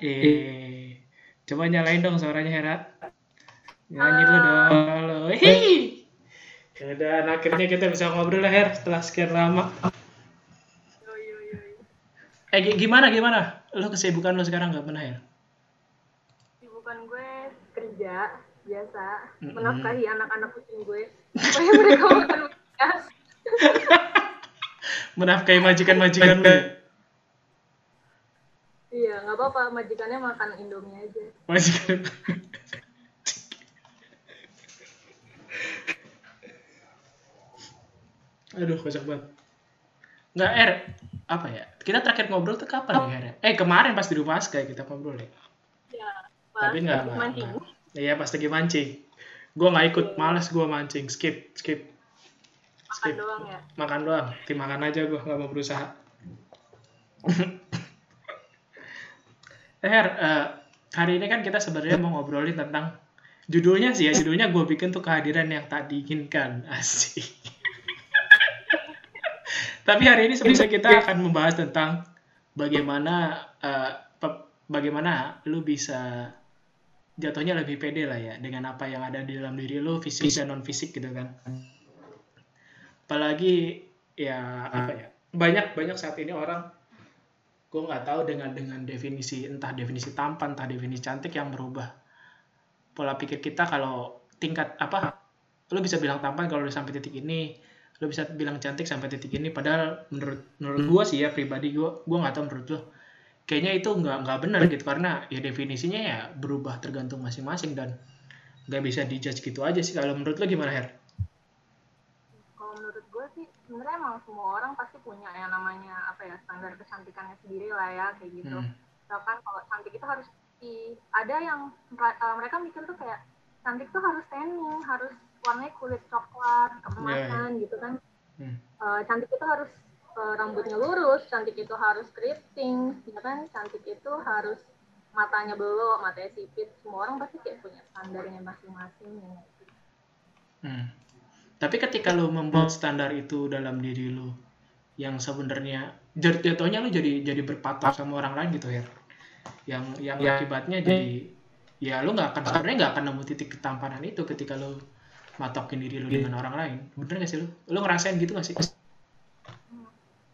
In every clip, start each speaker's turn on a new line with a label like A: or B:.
A: Eh, coba nyalain dong suaranya Hera. Nyanyi dulu dong. Halo. Hei. Ya udah, nah, akhirnya kita bisa ngobrol lah Her setelah sekian lama. Eh gi- gimana gimana? Lo kesibukan lo sekarang nggak pernah ya?
B: Sibukan gue kerja biasa,
A: Mm-mm.
B: menafkahi anak-anak kucing gue supaya mereka makan.
A: Menafkahi majikan-majikan lo.
B: Iya, nggak apa-apa, majikannya makan Indomie aja.
A: Majikan. Aduh, kocak banget. Nggak, Er, apa ya? Kita terakhir ngobrol tuh kapan ya, Er? Eh, kemarin pas di rumah kayak kita ngobrol ya.
B: Ya, pas
A: Tapi nggak,
B: mancing.
A: Iya, pas lagi mancing. Gue nggak ikut, males gue mancing. Skip, skip.
B: Makan
A: Skip.
B: doang ya.
A: Makan doang. Tim makan aja gue, nggak mau berusaha. Eh, Her, eh, hari ini kan kita sebenarnya mau ngobrolin tentang judulnya sih ya, judulnya gue bikin tuh kehadiran yang tak diinginkan. Asik. Tapi hari ini sebenarnya kita akan membahas tentang bagaimana eh, pe- bagaimana lu bisa jatuhnya lebih pede lah ya dengan apa yang ada di dalam diri lu fisik dan non fisik gitu kan. Apalagi ya apa ya banyak banyak saat ini orang gue nggak tahu dengan dengan definisi entah definisi tampan entah definisi cantik yang merubah pola pikir kita kalau tingkat apa lu bisa bilang tampan kalau udah sampai titik ini lu bisa bilang cantik sampai titik ini. Padahal menurut menurut gue sih ya pribadi gue gue nggak tahu menurut lo kayaknya itu nggak nggak benar gitu karena ya definisinya ya berubah tergantung masing-masing dan nggak bisa dijudge gitu aja sih. Kalau menurut lo gimana Her?
B: Kalau menurut gue sih, sebenarnya emang semua orang pasti punya yang namanya apa ya standar kecantikannya sendiri lah ya kayak gitu.
A: Hmm.
B: Misalkan kalau cantik itu harus di ada yang eh, mereka mikir tuh kayak cantik tuh harus tanning, harus warnanya kulit coklat, keemasan gitu kan.
A: Hmm.
B: Eh, cantik itu harus eh, rambutnya lurus, cantik itu harus keriting, ya kan? Cantik itu harus matanya belok, matanya sipit. Semua orang pasti kayak punya standarnya masing-masing. Ya.
A: Hmm. Tapi ketika lo membuat standar itu dalam diri lo, yang sebenarnya jat- jatuhnya lo jadi jadi berpatok sama orang lain gitu ya, yang yang akibatnya jadi ya lo nggak akan sebenarnya nggak akan nemu titik ketampanan itu ketika lo matokin diri lo dengan orang lain, bener gak sih lo? Lo ngerasain gitu gak sih?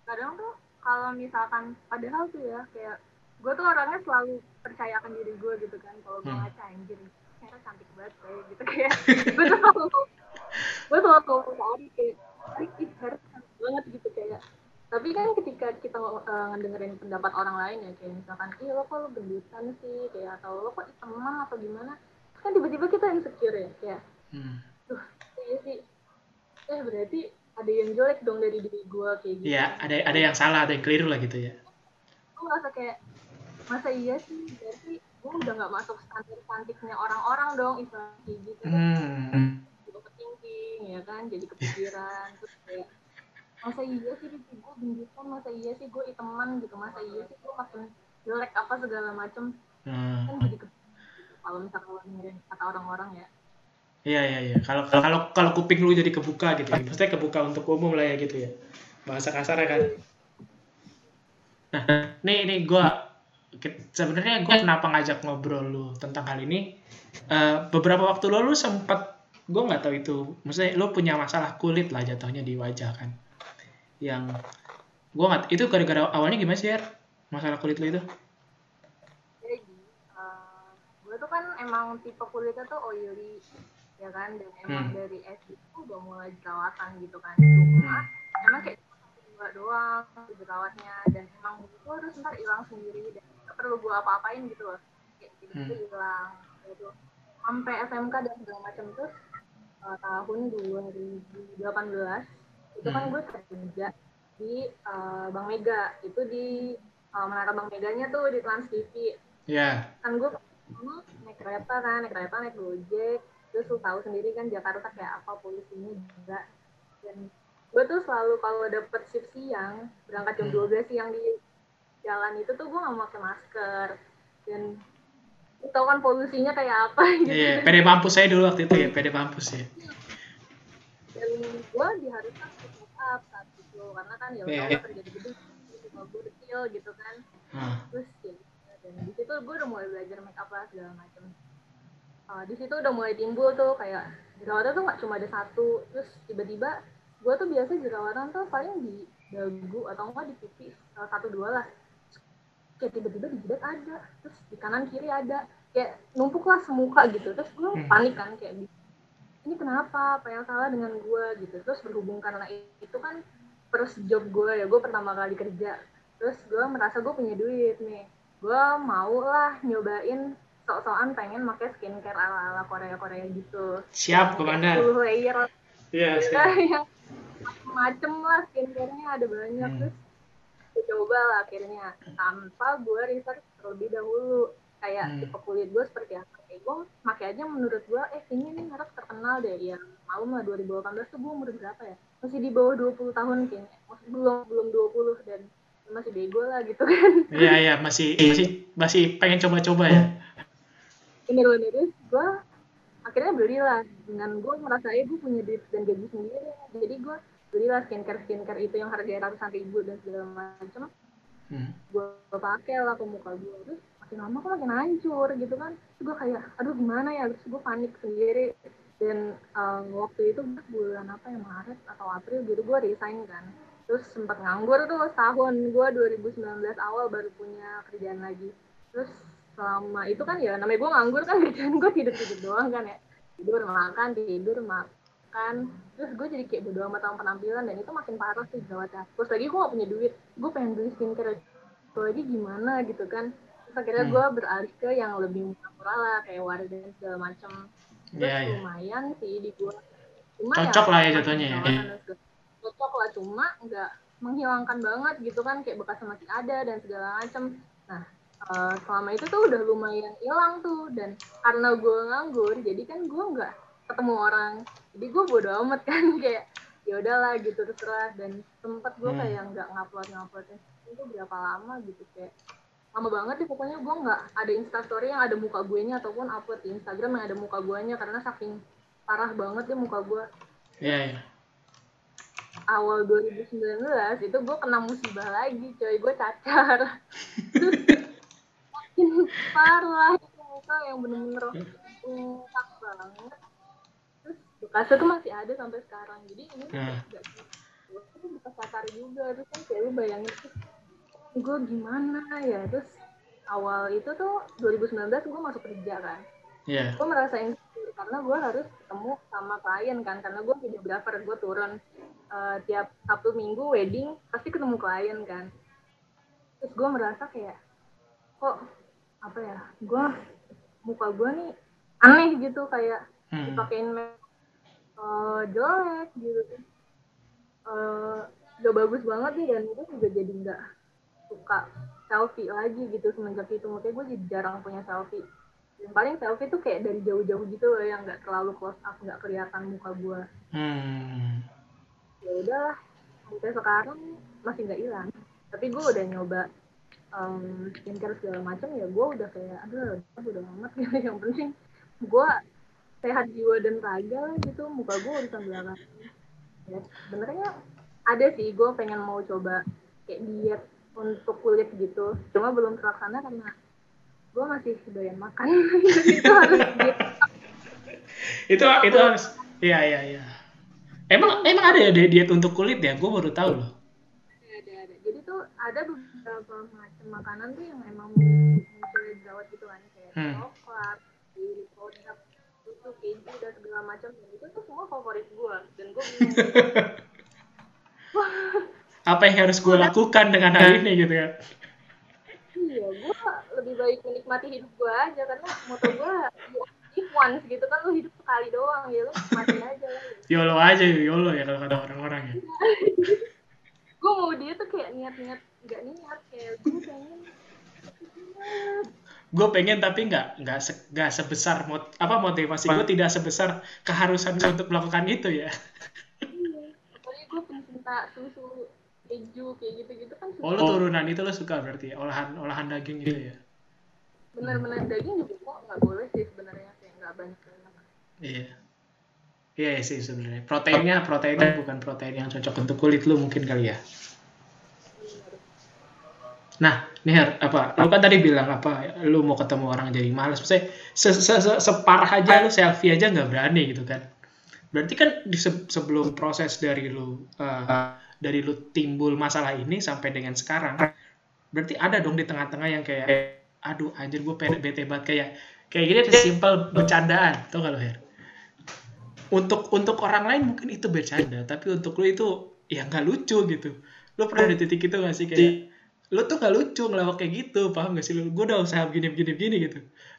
B: Kadang tuh kalau misalkan padahal tuh ya kayak gue tuh orangnya selalu percayakan diri gue gitu kan kalau gue
A: Hmm.
B: ngaca anjir ternyata cantik banget kayak gitu kayak gue tuh selalu gue selalu ngomong ke Ari kayak Ari harus banget gitu kayak. Tapi kan ketika kita uh, ngedengerin pendapat orang lain ya kayak misalkan ih lo kok lo gendutan sih? Kayak atau lo kok teman atau gimana? Kan tiba-tiba kita insecure ya kayak
A: Hmm.
B: tuh iya sih. Eh berarti ada yang jelek dong dari diri gue kayak gitu.
A: Iya, ada ada yang salah, ada yang keliru lah gitu ya.
B: gue merasa kayak masa iya sih? Berarti gue udah nggak masuk standar cantiknya orang-orang dong istilah kayak gitu.
A: Hmm.
B: Gue ya kan jadi kepikiran terus kayak masa iya sih gue gendutan masa iya sih gue iteman gitu masa iya sih gue makin jelek apa segala macem
A: Hmm.
B: kan jadi kepikiran kalau dengerin kata orang-orang ya
A: Iya iya iya. Kalau kalau kalau kuping lu jadi kebuka gitu ya. Maksudnya kebuka untuk umum lah ya gitu ya. Bahasa kasarnya kan. Nah, nih nih gua ke- sebenarnya gua kenapa ngajak ngobrol lu tentang hal ini? Eh, beberapa waktu lalu lu sempat gua nggak tahu itu, maksudnya lu punya masalah kulit lah jatuhnya di wajah kan. Yang gua nggak itu gara-gara awalnya gimana sih, Er? Masalah kulit lu itu?
B: jadi gue tuh kan emang tipe kulitnya tuh oily ya kan dan emang
A: Hmm.
B: dari SD tuh udah mulai jerawatan gitu kan cuma emang kayak cuma satu dua doang jerawatnya dan emang itu harus ntar hilang sendiri dan gak perlu gue apa-apain gitu loh kayak gitu
A: Hmm.
B: hilang gitu sampai SMK dan segala macam terus eh, tahun 2018 itu kan
A: Hmm.
B: gue kerja di eh, Bank Mega itu di eh, menara Bank Meganya tuh di Trans TV
A: Ya.
B: kan gue naik kereta kan naik kereta naik gojek terus lu tahu sendiri kan Jakarta kayak apa polusinya juga dan gue tuh selalu kalau dapet shift siang berangkat jam
A: Hmm.
B: 12 siang di jalan itu tuh gue nggak pakai masker dan tau kan polusinya kayak apa gitu
A: Iya, PD mampus saya dulu waktu itu ya, PD mampus ya.
B: dan gue diharuskan speak up saat itu karena kan ya udah kerja di gedung gitu. uh, gue kecil gitu kan
A: Hmm.
B: terus ya dan di situ gue udah mulai belajar make up lah segala macam uh, di situ udah mulai timbul tuh kayak jerawatan tuh nggak cuma ada satu terus tiba-tiba gue tuh biasa jerawatan tuh paling di dagu atau enggak di pipi satu dua lah kayak tiba-tiba di jidat ada terus di kanan kiri ada. Kayak numpuk lah semuka gitu. Terus gue
A: Hmm.
B: panik kan kayak ini kenapa? Apa yang salah dengan gue gitu. Terus berhubung karena itu kan first job gue ya gue pertama kali kerja. Terus gue merasa gue punya duit nih. Gue mau lah nyobain sok-sokan pengen pakai skincare ala-ala Korea-Korea gitu.
A: Siap, Komandan.
B: 10 layer.
A: Iya,
B: ya,
A: siap.
B: yang macem lah skincare-nya ada banyak.
A: Hmm.
B: terus gue coba lah akhirnya. Tanpa gue research terlebih dahulu. Kayak
A: Hmm.
B: tipe kulit gue seperti apa. Kayak gue pakai aja menurut gue eh ini merek terkenal deh. Ya malum lah 2018 tuh gue umur berapa ya? Masih di bawah 20 tahun kayaknya. Masih belum belum 20 dan masih bego lah gitu kan.
A: Iya, iya, masih masih masih pengen coba-coba ya.
B: bener bener terus gue akhirnya belilah dengan gue merasa eh gue punya duit dan gaji sendiri. Jadi gue belilah skincare skincare itu yang harganya ratusan ribu dan segala macam.
A: Hmm.
B: gue pakai lah ke muka gue terus makin lama kok makin hancur gitu kan. Terus gue kayak aduh gimana ya? Terus gue panik sendiri. Dan um, waktu itu bulan apa ya Maret atau April gitu gue resign kan. Terus sempat nganggur tuh setahun. Gue 2019 awal baru punya kerjaan lagi. Terus selama itu kan ya namanya gue nganggur kan. Kerjaan gue tidur tidur doang kan ya. Tidur makan tidur makan terus gue jadi kayak bodo amat sama penampilan dan itu makin parah sih jerawatnya terus lagi gue gak punya duit. Gue pengen beli skincare itu lagi gimana gitu kan. Terus akhirnya
A: Hmm.
B: gue beralih ke yang lebih murah lah kayak Wardah dan segala macam terus
A: Iya, iya.
B: lumayan sih di gue cuma
A: Cocok lah ya jatuhnya ya.
B: cocok lah cuma nggak menghilangkan banget gitu kan kayak bekasnya masih ada dan segala macam nah eh, selama itu tuh udah lumayan hilang tuh. Dan karena gue nganggur jadi kan gue nggak ketemu orang jadi gue bodo amat kan kayak ya udahlah gitu terserah. Dan sempet gue
A: Hmm.
B: kayak nggak ngupload nguploadnya itu berapa lama gitu kayak lama banget sih pokoknya. Gue nggak ada instastory yang ada muka gue nya ataupun upload di Instagram yang ada muka gue nya karena saking parah banget ya muka gue
A: Iya, iya.
B: awal 2019 itu gue kena musibah lagi coy. Gue cacar. Makin parah itu muka yang bener-bener bengkak banget terus bekasnya tuh masih ada sampai sekarang. Jadi ini
A: Hmm.
B: nggak gue tuh cacar juga. Terus kan kayak lu bayangin gue gimana ya? Terus awal itu tuh 2019 gue masuk kerja kan.
A: Iya.
B: gue merasa insecure karena gue harus ketemu sama klien kan. Karena gue videographer gue turun eh, tiap sabtu minggu wedding pasti ketemu klien kan. Terus gue merasa kayak kok apa ya? Gue muka gue nih aneh gitu kayak
A: Hmm.
B: dipakein make eh, jelek gitu. Eh, gak bagus banget nih dan gue juga jadi nggak suka selfie lagi gitu semenjak itu. Makanya gue jadi jarang punya selfie. Yang paling selfie tuh kayak dari jauh-jauh gitu loh yang nggak terlalu close up nggak kelihatan muka gue
A: Hmm.
B: ya udahlah sampai sekarang masih nggak hilang. Tapi gue udah nyoba um, skincare segala macam ya gue udah kayak aduh udah amat gitu. Yang penting gue sehat jiwa dan raga lah gitu muka gue urusan belakang ya sebenarnya ada sih gue pengen mau coba kayak diet untuk kulit gitu cuma belum terlaksana karena gue masih doyan makan itu harus diet
A: Itu itu harus Iya, iya, iya. Emang emang ada ya di- diet untuk kulit ya? Gue baru tahu loh.
B: ada ada jadi tuh ada beberapa macam makanan tuh yang emang muncul jerawat gitu kan kayak
A: Hmm.
B: coklat susu keju dan segala macam dan itu tuh semua favorit gue dan gue bingung
A: Apa yang harus gue lakukan dengan hal ini gitu ya?
B: iya gue lebih baik menikmati hidup gue aja karena moto gue if once gitu kan lu hidup sekali doang ya lu nikmatin aja lah
A: YOLO aja, YOLO ya kalau kata orang-orang ya.
B: gue mau dia tuh kayak niat-niat nggak niat kayak gue pengen
A: Gue pengen tapi nggak nggak se- nggak sebesar mot, apa motivasi gue tidak sebesar keharusan gue untuk melakukan itu ya.
B: Iya, gue pencinta susu keju kayak gitu-gitu kan
A: Oh lo turunan itu lo suka berarti ya? olahan olahan daging gitu ya?
B: benar-benar daging juga kok nggak boleh sih sebenarnya kayak nggak banyak
A: Iya. Iya sih sebenarnya. Proteinnya proteinnya bukan protein yang cocok untuk kulit lu mungkin kali ya. Nah, nih apa? Lu kan tadi bilang apa? Lu mau ketemu orang jadi malas. Maksudnya se -se -se separah aja lu selfie aja nggak berani gitu kan? Berarti kan di se sebelum proses dari lu uh, dari lu timbul masalah ini sampai dengan sekarang, berarti ada dong di tengah-tengah yang kayak, aduh anjir gue bete banget kayak kayak gini ada simpel bercandaan, tau gak lo Her? Untuk untuk orang lain mungkin itu bercanda, tapi untuk lu itu ya nggak lucu gitu. Lu pernah di titik itu gak sih kayak lu tuh gak lucu ngelawak kayak gitu paham gak sih? Lu gue udah usaha begini begini begini gitu.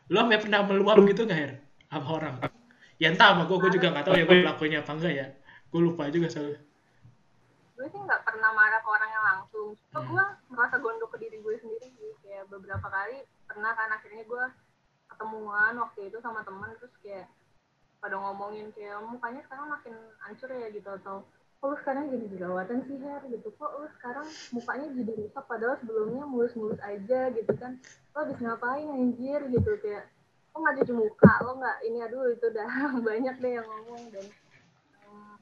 A: Lu sampai pernah meluap gitu gak Her? Sama orang? Ya entah sama gue gue juga gak tahu ya gue pelakunya apa enggak ya. Gue lupa juga soalnya.
B: Gue sih nggak pernah marah ke orangnya langsung. Cuma hmm. gue merasa gondok ke diri gue sendiri sih. Kayak beberapa kali pernah kan akhirnya gue ketemuan waktu itu sama temen terus kayak pada ngomongin kayak mukanya sekarang makin hancur ya gitu atau kok lu sekarang jadi jerawatan sih Her? Gitu. Kok lu sekarang mukanya jadi rusak padahal sebelumnya mulus-mulus aja gitu kan? Lo habis ngapain anjir? Gitu kayak lo nggak cuci muka? Lo nggak ini aduh itu udah banyak deh yang ngomong. Dan um,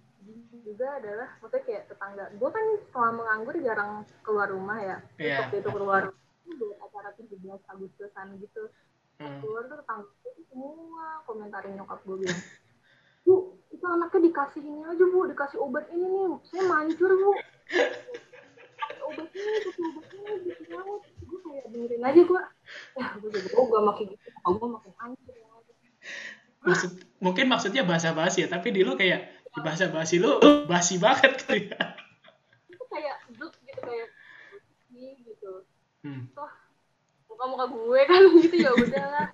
B: juga adalah maksudnya kayak tetangga. Gue kan selama menganggur jarang keluar rumah ya. Yeah. waktu itu keluar buat acara 17 Agustusan gitu. Hmm. keluar tuh tetangga itu semua komentarin nyokap gue bilang bu itu anaknya dikasih ini aja bu. Dikasih obat ini nih. Saya mancur bu. Obat ini kasih obat ini gitu banget gue kayak dengerin aja gue ya gue jadi oh gue makin gitu oh gue makin hancur
A: Maksud, mungkin maksudnya bahasa basi ya tapi di lu kayak di bahasa basi lu basi banget gitu ya.
B: Itu kayak duk gitu kayak gitu. Hmm. toh muka muka gue kan gitu ya udahlah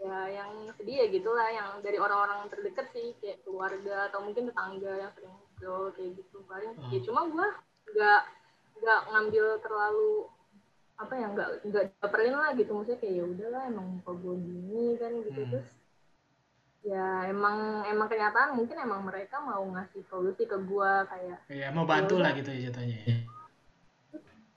B: ya yang sedih ya gitulah yang dari orang-orang terdekat sih kayak keluarga atau mungkin tetangga yang sering ngobrol kayak gitu. Paling ya hmm. ya cuma gue nggak nggak ngambil terlalu apa ya nggak nggak baperin lah gitu. Maksudnya kayak ya udahlah emang muka gue gini kan gitu. Hmm. terus ya emang emang kenyataan mungkin emang mereka mau ngasih solusi ke gue kayak
A: ya mau bantu ya, lah gitu ya jatuhnya ya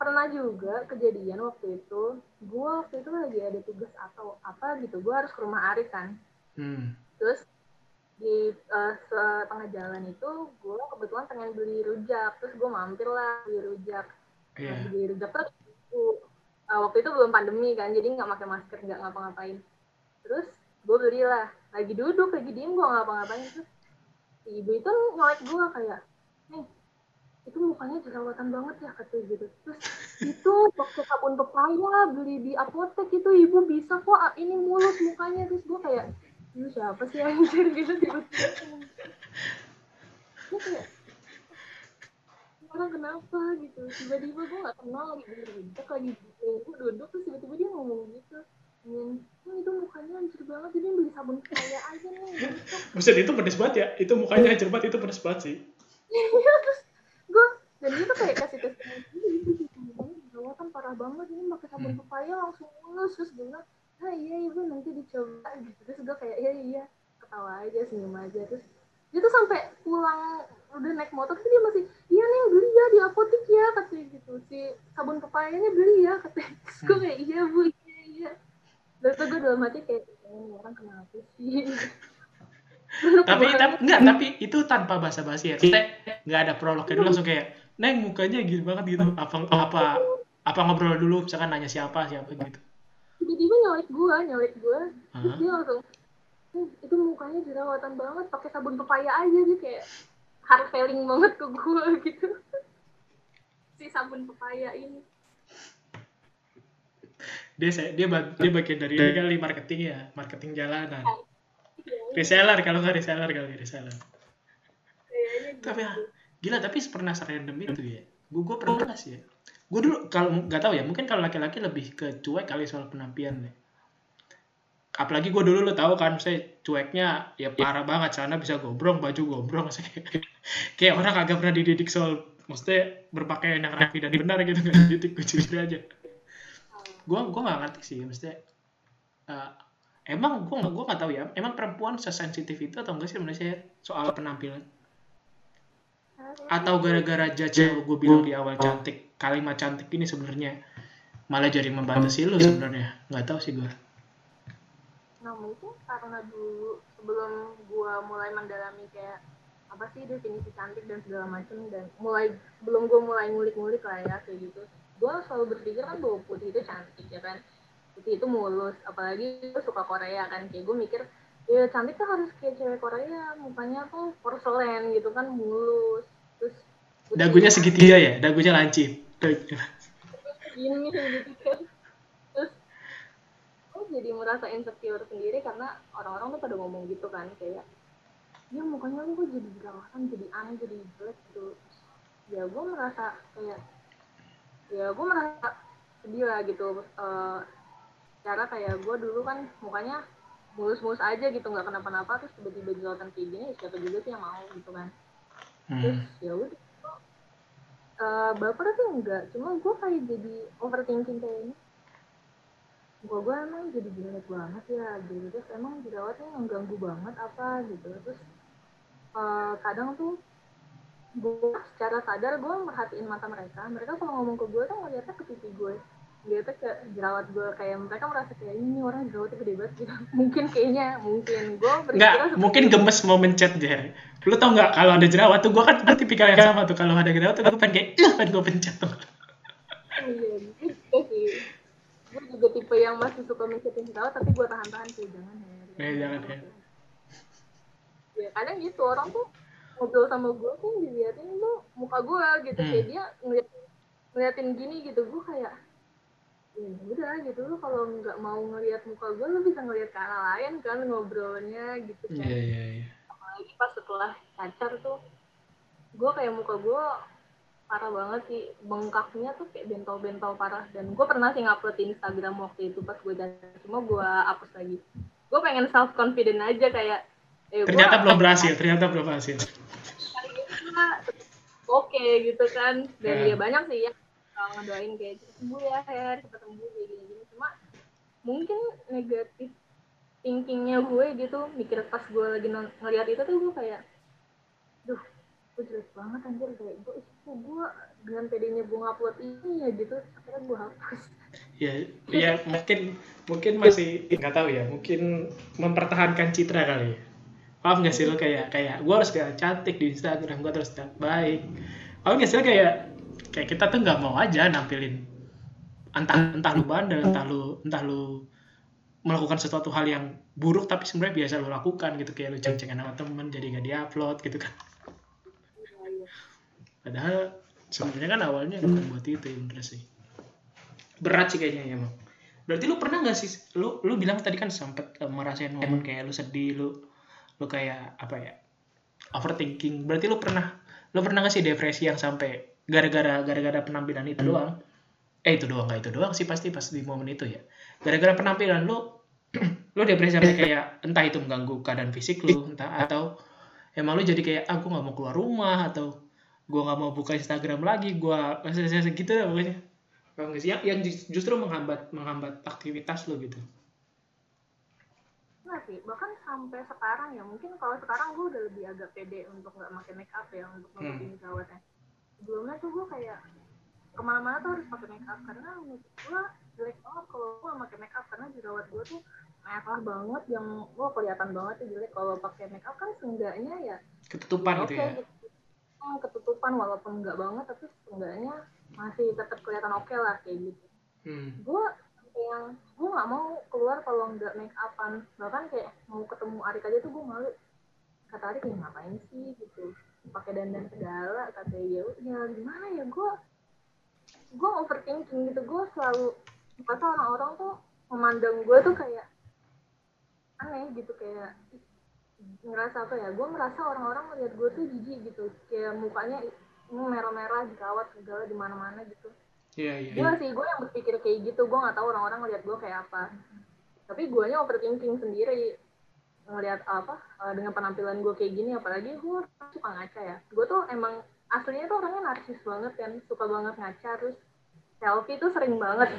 B: pernah juga kejadian waktu itu gue waktu itu lagi ada tugas atau apa gitu gue harus ke rumah Arif kan hmm. terus di uh, setengah jalan itu gue kebetulan pengen beli rujak terus gue mampir lah beli rujak yeah. nah, beli rujak terus uh, waktu itu belum pandemi kan jadi nggak pakai masker nggak ngapa-ngapain terus gue belilah lagi duduk lagi diem gue ngapa-ngapain terus ibu itu nyolek gue kayak nih itu mukanya jerawatan banget ya katanya gitu terus itu pakai sabun pepaya beli di apotek itu ibu bisa kok ah, ini mulus mukanya. Terus gue kayak lu siapa sih anjir? Gitu tiba-tiba. Kayak orang kenapa? Gitu. Tiba-tiba gue gak kenal lagi bener lagi gue duduk terus tiba-tiba dia ngomong gitu. Oh, itu mukanya hancur banget jadi beli sabun pepaya aja nih. Gitu.
A: Buset itu pedes banget ya. Itu mukanya hancur banget itu pedes banget sih.
B: Iya terus dan dia tuh kayak kasih testimoni jerawatan kan parah banget ini pakai sabun hmm. pepaya langsung mulus terus gue bilang ah iya ibu nanti dicoba gitu. Terus gue kayak iya iya ketawa aja senyum aja terus dia tuh sampai pulang udah naik motor tapi dia masih iya nih beli ya di apotek ya katanya gitu. Si sabun pepayanya beli ya katanya. Terus gue kayak iya bu iya iya. Dan tuh gue dalam hati kayak oh, orang kenapa sih?
A: Tapi tapi enggak tapi itu tanpa basa basi ya. Kita nggak ada prolognya dulu langsung kayak neng mukanya gitu banget gitu. Apa apa apa ngobrol dulu misalkan nanya siapa siapa gitu.
B: Tiba-tiba nyolek gua nyolek gua. Terus dia langsung itu mukanya jerawatan banget pakai sabun pepaya aja sih kayak hard feeling banget ke gua gitu. Si sabun pepaya ini.
A: Dia dia dia bagian dari ini kali marketing ya marketing jalanan. Reseller kalau nggak reseller kali reseller. Tapi ya, gila tapi pernah serandom itu ya? Gue gue pernah sih ya. Gue dulu kalau nggak tahu ya mungkin kalau laki-laki lebih ke cuek kali soal penampilan deh apalagi gue dulu lo tahu kan saya cueknya ya parah banget sana bisa gombrong baju gombrong saya kayak orang agak pernah dididik soal maksudnya berpakaian yang rapi dan benar gitu nggak dididik gue jujur aja. Gue gue nggak ngerti sih maksudnya uh, emang gue nggak gue nggak tahu ya emang perempuan sesensitif itu atau enggak sih Indonesia soal penampilan atau gara-gara judge gue bilang di awal cantik kalimat cantik ini sebenarnya malah jadi membatasi lu sebenarnya. Nggak tahu sih gue
B: nah mungkin karena dulu sebelum gue mulai mendalami kayak apa sih definisi cantik dan segala macam dan mulai belum gue mulai ngulik-ngulik lah ya kayak gitu gue selalu berpikir kan bahwa putih itu cantik ya kan? Putih itu mulus apalagi gue suka Korea kan kayak gue mikir ya cantik tuh harus kayak cewek Korea mukanya tuh porselen gitu kan mulus terus
A: dagunya segitiga ya? Dagunya lancip.
B: Gini gitu. Terus gue jadi merasa insecure sendiri karena orang-orang tuh pada ngomong gitu kan kayak ya mukanya lu kok jadi jerawatan jadi aneh jadi jelek gitu. Ya gue merasa kayak ya gue merasa sedih lah gitu. Uh, cara kayak gue dulu kan mukanya mulus-mulus aja gitu nggak kenapa-napa terus tiba-tiba jerawatan kayak gini ya siapa juga sih yang mau gitu kan hmm. terus ya udah uh, baper sih enggak. Cuma gue kayak jadi overthinking kayak ini gue gue emang jadi jelek banget ya. Gitu terus emang jerawatnya mengganggu banget apa gitu. Terus uh, kadang tuh gue secara sadar gue merhatiin mata mereka. Mereka kalau ngomong ke gue tuh ngeliatnya ke pipi gue dia tuh kayak jerawat gue kayak mereka merasa kayak ini orang jerawatnya gede banget. Gitu. Mungkin kayaknya mungkin. Gue
A: nggak mungkin gemes mau mencet deh lu tau nggak kalau ada jerawat tuh gue kan gue tipikal yang sama tuh. Kalau ada jerawat tuh gue pengen kayak ih pengen gue pencet tuh.
B: Iya gitu sih. Gue juga tipe yang masih suka mencetin jerawat tapi gue tahan-tahan sih jangan ya.
A: Eh, jangan ya.
B: Ya kadang gitu orang tuh ngobrol sama gue tuh diliatin lu muka gue gitu. Hmm. kayak dia ngeliat ngeliatin gini gitu gue kayak ya udah gitu. Lu kalau nggak mau ngeliat muka gue lu bisa ngeliat ke arah lain kan ngobrolnya gitu kan.
A: Yeah, yeah, yeah.
B: apalagi pas setelah cacar tuh gue kayak muka gue parah banget sih. Bengkaknya tuh kayak bentol-bentol parah. Dan gue pernah sih ngupload di Instagram waktu itu pas gue cacar cuma gue hapus lagi. Gue pengen self confident aja kayak
A: eh, ternyata belum berhasil ternyata belum berhasil.
B: Oke okay, gitu kan. Dan yeah. ya banyak sih ya ngedoain kayak sembuh ya Her cepat sembuh kayak gini gini cuma mungkin negatif thinkingnya gue gitu mikir pas gue lagi ngeliat itu tuh gue kayak duh gue jelek banget anjir kayak gue kok gue dengan pedenya gue ngupload ini ya gitu. Akhirnya gue hapus.
A: Ya ya mungkin mungkin masih nggak tahu ya mungkin mempertahankan citra kali ya. Paham gak sih lo kayak kayak gue harus kayak cantik di Instagram gue terus baik. Paham gak sih lo kayak kayak kita tuh nggak mau aja nampilin entah entah lu bandel entah lu entah lu melakukan sesuatu hal yang buruk tapi sebenarnya biasa lu lakukan gitu. Kayak lu ceng-cengan sama temen jadi nggak diupload gitu kan. Padahal sebenarnya kan awalnya bukan buat itu ya bener sih. Berat sih kayaknya ya emang berarti lu pernah nggak sih lu lu bilang tadi kan sempet uh, merasain momen kayak lu sedih lu lu kayak apa ya overthinking. Berarti lu pernah lu pernah nggak sih depresi yang sampai gara-gara gara-gara penampilan itu doang. Eh itu doang nggak itu doang sih pasti pas di momen itu ya. Gara-gara penampilan lu lu depresi sampai kayak entah itu mengganggu keadaan fisik lu entah atau emang lu jadi kayak aku ah, nggak mau keluar rumah atau gua nggak mau buka Instagram lagi gua segitu ya pokoknya. Yang, yang justru menghambat menghambat aktivitas lu gitu.
B: Enggak sih, bahkan sampai sekarang ya, mungkin kalau sekarang gue udah lebih agak pede untuk nggak pakai make up ya, untuk nutupin hmm. jerawatnya. Sebelumnya tuh gue kayak ke mana-mana tuh harus pakai make up, karena menurut gue jelek banget kalau gue pakai make up, karena jerawat gue tuh merah banget, yang gue kelihatan banget tuh jelek kalau pakai make up kan seenggaknya ya
A: ketutupan gitu ya?
B: Gitu. Hmm, ketutupan walaupun enggak banget, tapi seenggaknya masih tetap kelihatan oke okay lah kayak gitu. Hmm. Gue yang gue nggak mau keluar kalau nggak make upan bahkan kayak mau ketemu Arik aja tuh gue malu kata Arik ya ngapain sih gitu pakai dandan segala kata ya ya gimana ya gue gue overthinking gitu gue selalu kata orang-orang tuh memandang gue tuh kayak aneh gitu kayak ngerasa apa ya gue merasa orang-orang melihat gue tuh jijik gitu kayak mukanya merah-merah jerawat segala di mana-mana gitu
A: Iya, iya.
B: Gue sih, gue yang berpikir kayak gitu. Gue gak tahu orang-orang ngeliat gue kayak apa. Tapi gue nya overthinking sendiri. Ngeliat apa, uh, dengan penampilan gue kayak gini. Apalagi gue suka ngaca ya. Gue tuh emang, aslinya tuh orangnya narsis banget kan. Suka banget ngaca. Terus selfie tuh sering banget.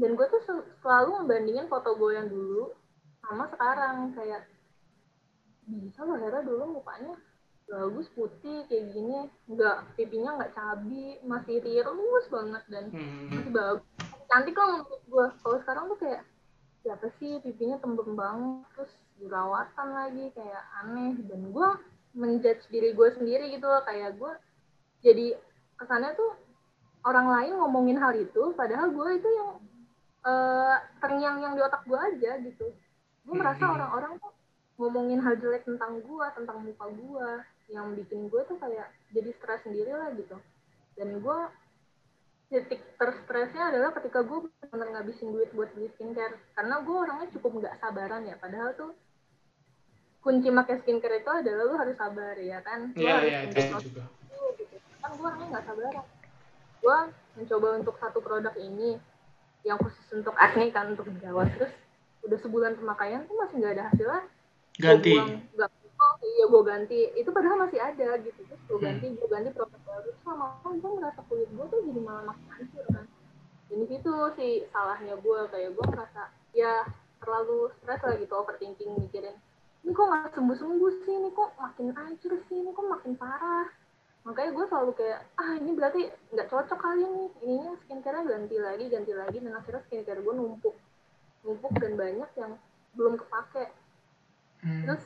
B: Dan gue tuh selalu membandingin foto gue yang dulu sama sekarang. Kayak, bisa loh Hera dulu mukanya bagus putih kayak gini nggak pipinya nggak cabi masih tirus banget dan hmm. masih bagus cantik lah menurut gue kalau sekarang tuh kayak siapa sih? Pipinya tembem banget terus jerawatan lagi kayak aneh. Dan gue menjudge diri gue sendiri gitu loh kayak gue jadi kesannya tuh orang lain ngomongin hal itu padahal gue itu yang uh, terngiang yang di otak gue aja gitu. Gue merasa
A: Hmm.
B: orang-orang tuh ngomongin hal jelek tentang gue tentang muka gue yang bikin gue tuh kayak jadi stres sendiri lah gitu. Dan gue titik terstresnya adalah ketika gue benar ngabisin duit buat beli skincare karena gue orangnya cukup nggak sabaran ya padahal tuh kunci pakai skincare itu adalah lu harus sabar ya kan Lu
A: Iya,
B: harus
A: iya, itu juga.
B: gitu. kan gue orangnya nggak sabaran gue mencoba untuk satu produk ini yang khusus untuk acne kan untuk jerawat terus udah sebulan pemakaian tuh masih nggak ada hasilnya
A: Ganti.
B: Buang, iya gue ganti. Itu padahal masih ada gitu. Terus gue
A: Hmm.
B: ganti gue ganti produk baru. Terus lama gue merasa kulit gue tuh jadi malah makin hancur kan. Ini situ sih salahnya gue kayak gue merasa ya terlalu stres lah gitu overthinking mikirin ini kok nggak sembuh sembuh sih? Ini kok makin hancur sih? Ini kok makin parah? Makanya gue selalu kayak ah ini berarti nggak cocok kali nih ininya skincare ganti lagi ganti lagi. Dan akhirnya skincare gue numpuk. Numpuk dan banyak yang belum kepake.
A: Hmm.
B: terus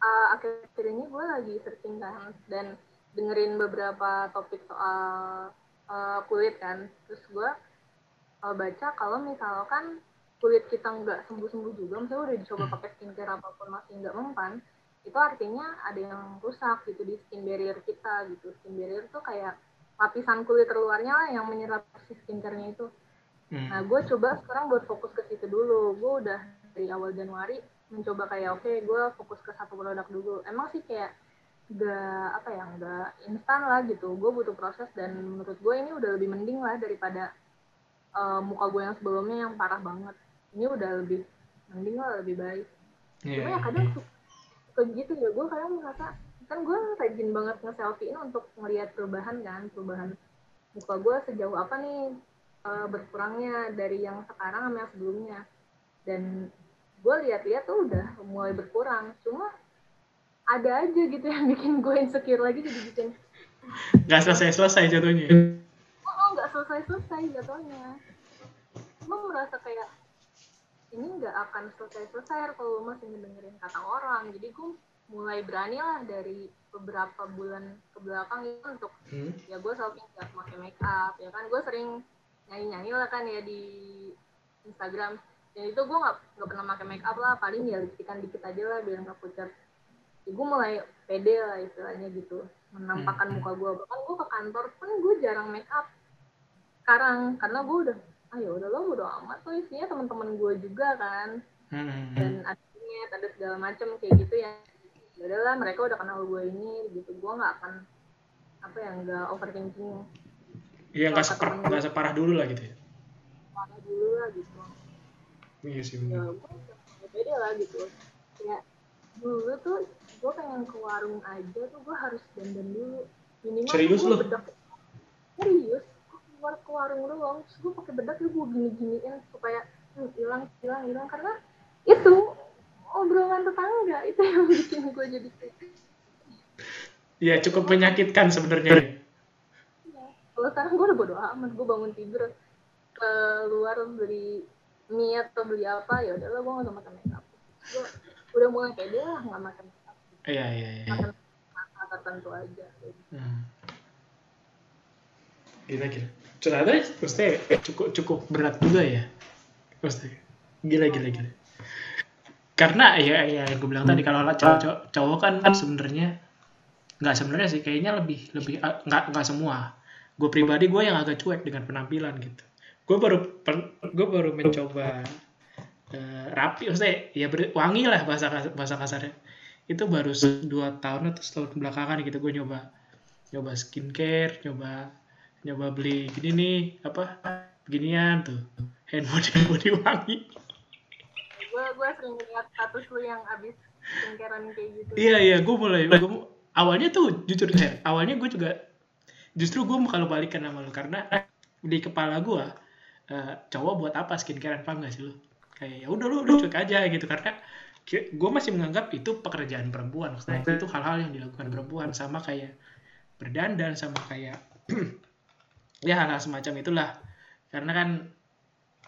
B: uh, akhir-akhir ini gue lagi searching kan dan dengerin beberapa topik soal uh, kulit kan terus gue uh, baca kalau misalkan kulit kita nggak sembuh-sembuh juga misalnya udah dicoba
A: Hmm.
B: pakai skincare apa pun masih nggak mempan itu artinya ada yang rusak gitu di skin barrier kita gitu skin barrier tuh kayak lapisan kulit terluarnya lah yang menyerap si skincare-nya itu
A: Hmm.
B: Nah, gue coba sekarang buat fokus ke situ dulu. Gue udah dari awal Januari mencoba kayak oke, gue fokus ke satu produk dulu. Emang sih kayak gak apa ya, gak instan lah gitu. Gue butuh proses dan menurut gue ini udah lebih mending lah daripada uh, muka gue yang sebelumnya yang parah banget. Ini udah lebih mending lah, lebih baik.
A: Iya,
B: Cuma ya kadang suka, suka gitu ya. Gue kadang merasa kan gue rajin banget nge-selfie untuk ngeliat perubahan kan, perubahan muka gue sejauh apa nih uh, berkurangnya dari yang sekarang sama yang sebelumnya dan gue lihat-lihat tuh udah mulai berkurang. Cuma ada aja gitu yang bikin gue insecure lagi jadi bikin
A: Nggak selesai-selesai jatuhnya.
B: oh nggak selesai-selesai jatuhnya. Gue merasa kayak ini nggak akan selesai-selesai kalau masih ngedengerin kata orang. Jadi gue mulai berani lah dari beberapa bulan ke belakang itu untuk
A: Hmm.
B: ya gue selalu nggak pakai make up ya kan? Gue sering nyanyi nyanyi lah kan ya di Instagram dan itu gue nggak nggak pernah pakai make up lah paling ya lipstikan dikit aja lah biar nggak pucat. Ya, gue mulai pede lah istilahnya gitu menampakkan
A: Hmm.
B: muka gue bahkan gue ke kantor pun gue jarang make up. Sekarang karena gue udah ah ya udah lo udah amat tuh isinya teman-teman gue juga kan.
A: Hmm.
B: dan ada niat ada segala macam kayak gitu ya. Ya udahlah mereka udah kenal gue ini gitu. Gue nggak akan apa ya nggak overthinking.
A: Iya nggak nggak separah dulu lah gitu ya.
B: parah dulu lah gitu
A: Iya sih
B: ya
A: benar.
B: gue udah beda lah gitu ya dulu tuh gue pengen ke warung aja tuh gue harus dandan dulu minimal
A: Serius lu?
B: bedak serius gue keluar ke warung doang terus gue pakai bedak ya gue gini giniin supaya hmm, hilang hilang hilang karena itu obrolan tetangga itu yang bikin gue jadi kayak
A: Iya cukup menyakitkan sebenarnya.
B: Iya. Kalau sekarang gue udah bodo amat, gue bangun tidur keluar beli mie atau beli apa ya udahlah gue nggak makan makeup. Gue udah mulai pede lah nggak makan makeup,
A: Iya iya iya.
B: makan masa tertentu aja.
A: Hmm. Gila gila. Ternyata maksudnya cukup cukup berat juga ya. Maksudnya gila gila gila. Karena ya ya gue bilang tadi kalau cowok cowok, kan sebenarnya nggak sebenarnya sih kayaknya lebih lebih ah, nggak nggak semua. Gue pribadi gue yang agak cuek dengan penampilan gitu. Gue baru gue baru mencoba eh, rapi maksudnya ya ber- wangi lah bahasa bahasa kasarnya itu baru dua tahun atau setahun belakangan gitu gue nyoba nyoba skincare nyoba nyoba beli gini nih apa beginian tuh hand body body wangi
B: Gue gue sering lihat status lu yang abis singkaran kayak gitu.
A: iya iya gue mulai gua, awalnya tuh jujur eh, awalnya gue juga justru gue kalau balikan sama lu karena di kepala gue eh, cowok buat apa? Skincare apa enggak sih lu? Kayak ya udah lu lu cuek aja gitu. Karena gue masih menganggap itu pekerjaan perempuan. Maksudnya itu hal-hal yang dilakukan perempuan. Sama kayak berdandan sama kayak ya hal-hal semacam itulah. Karena kan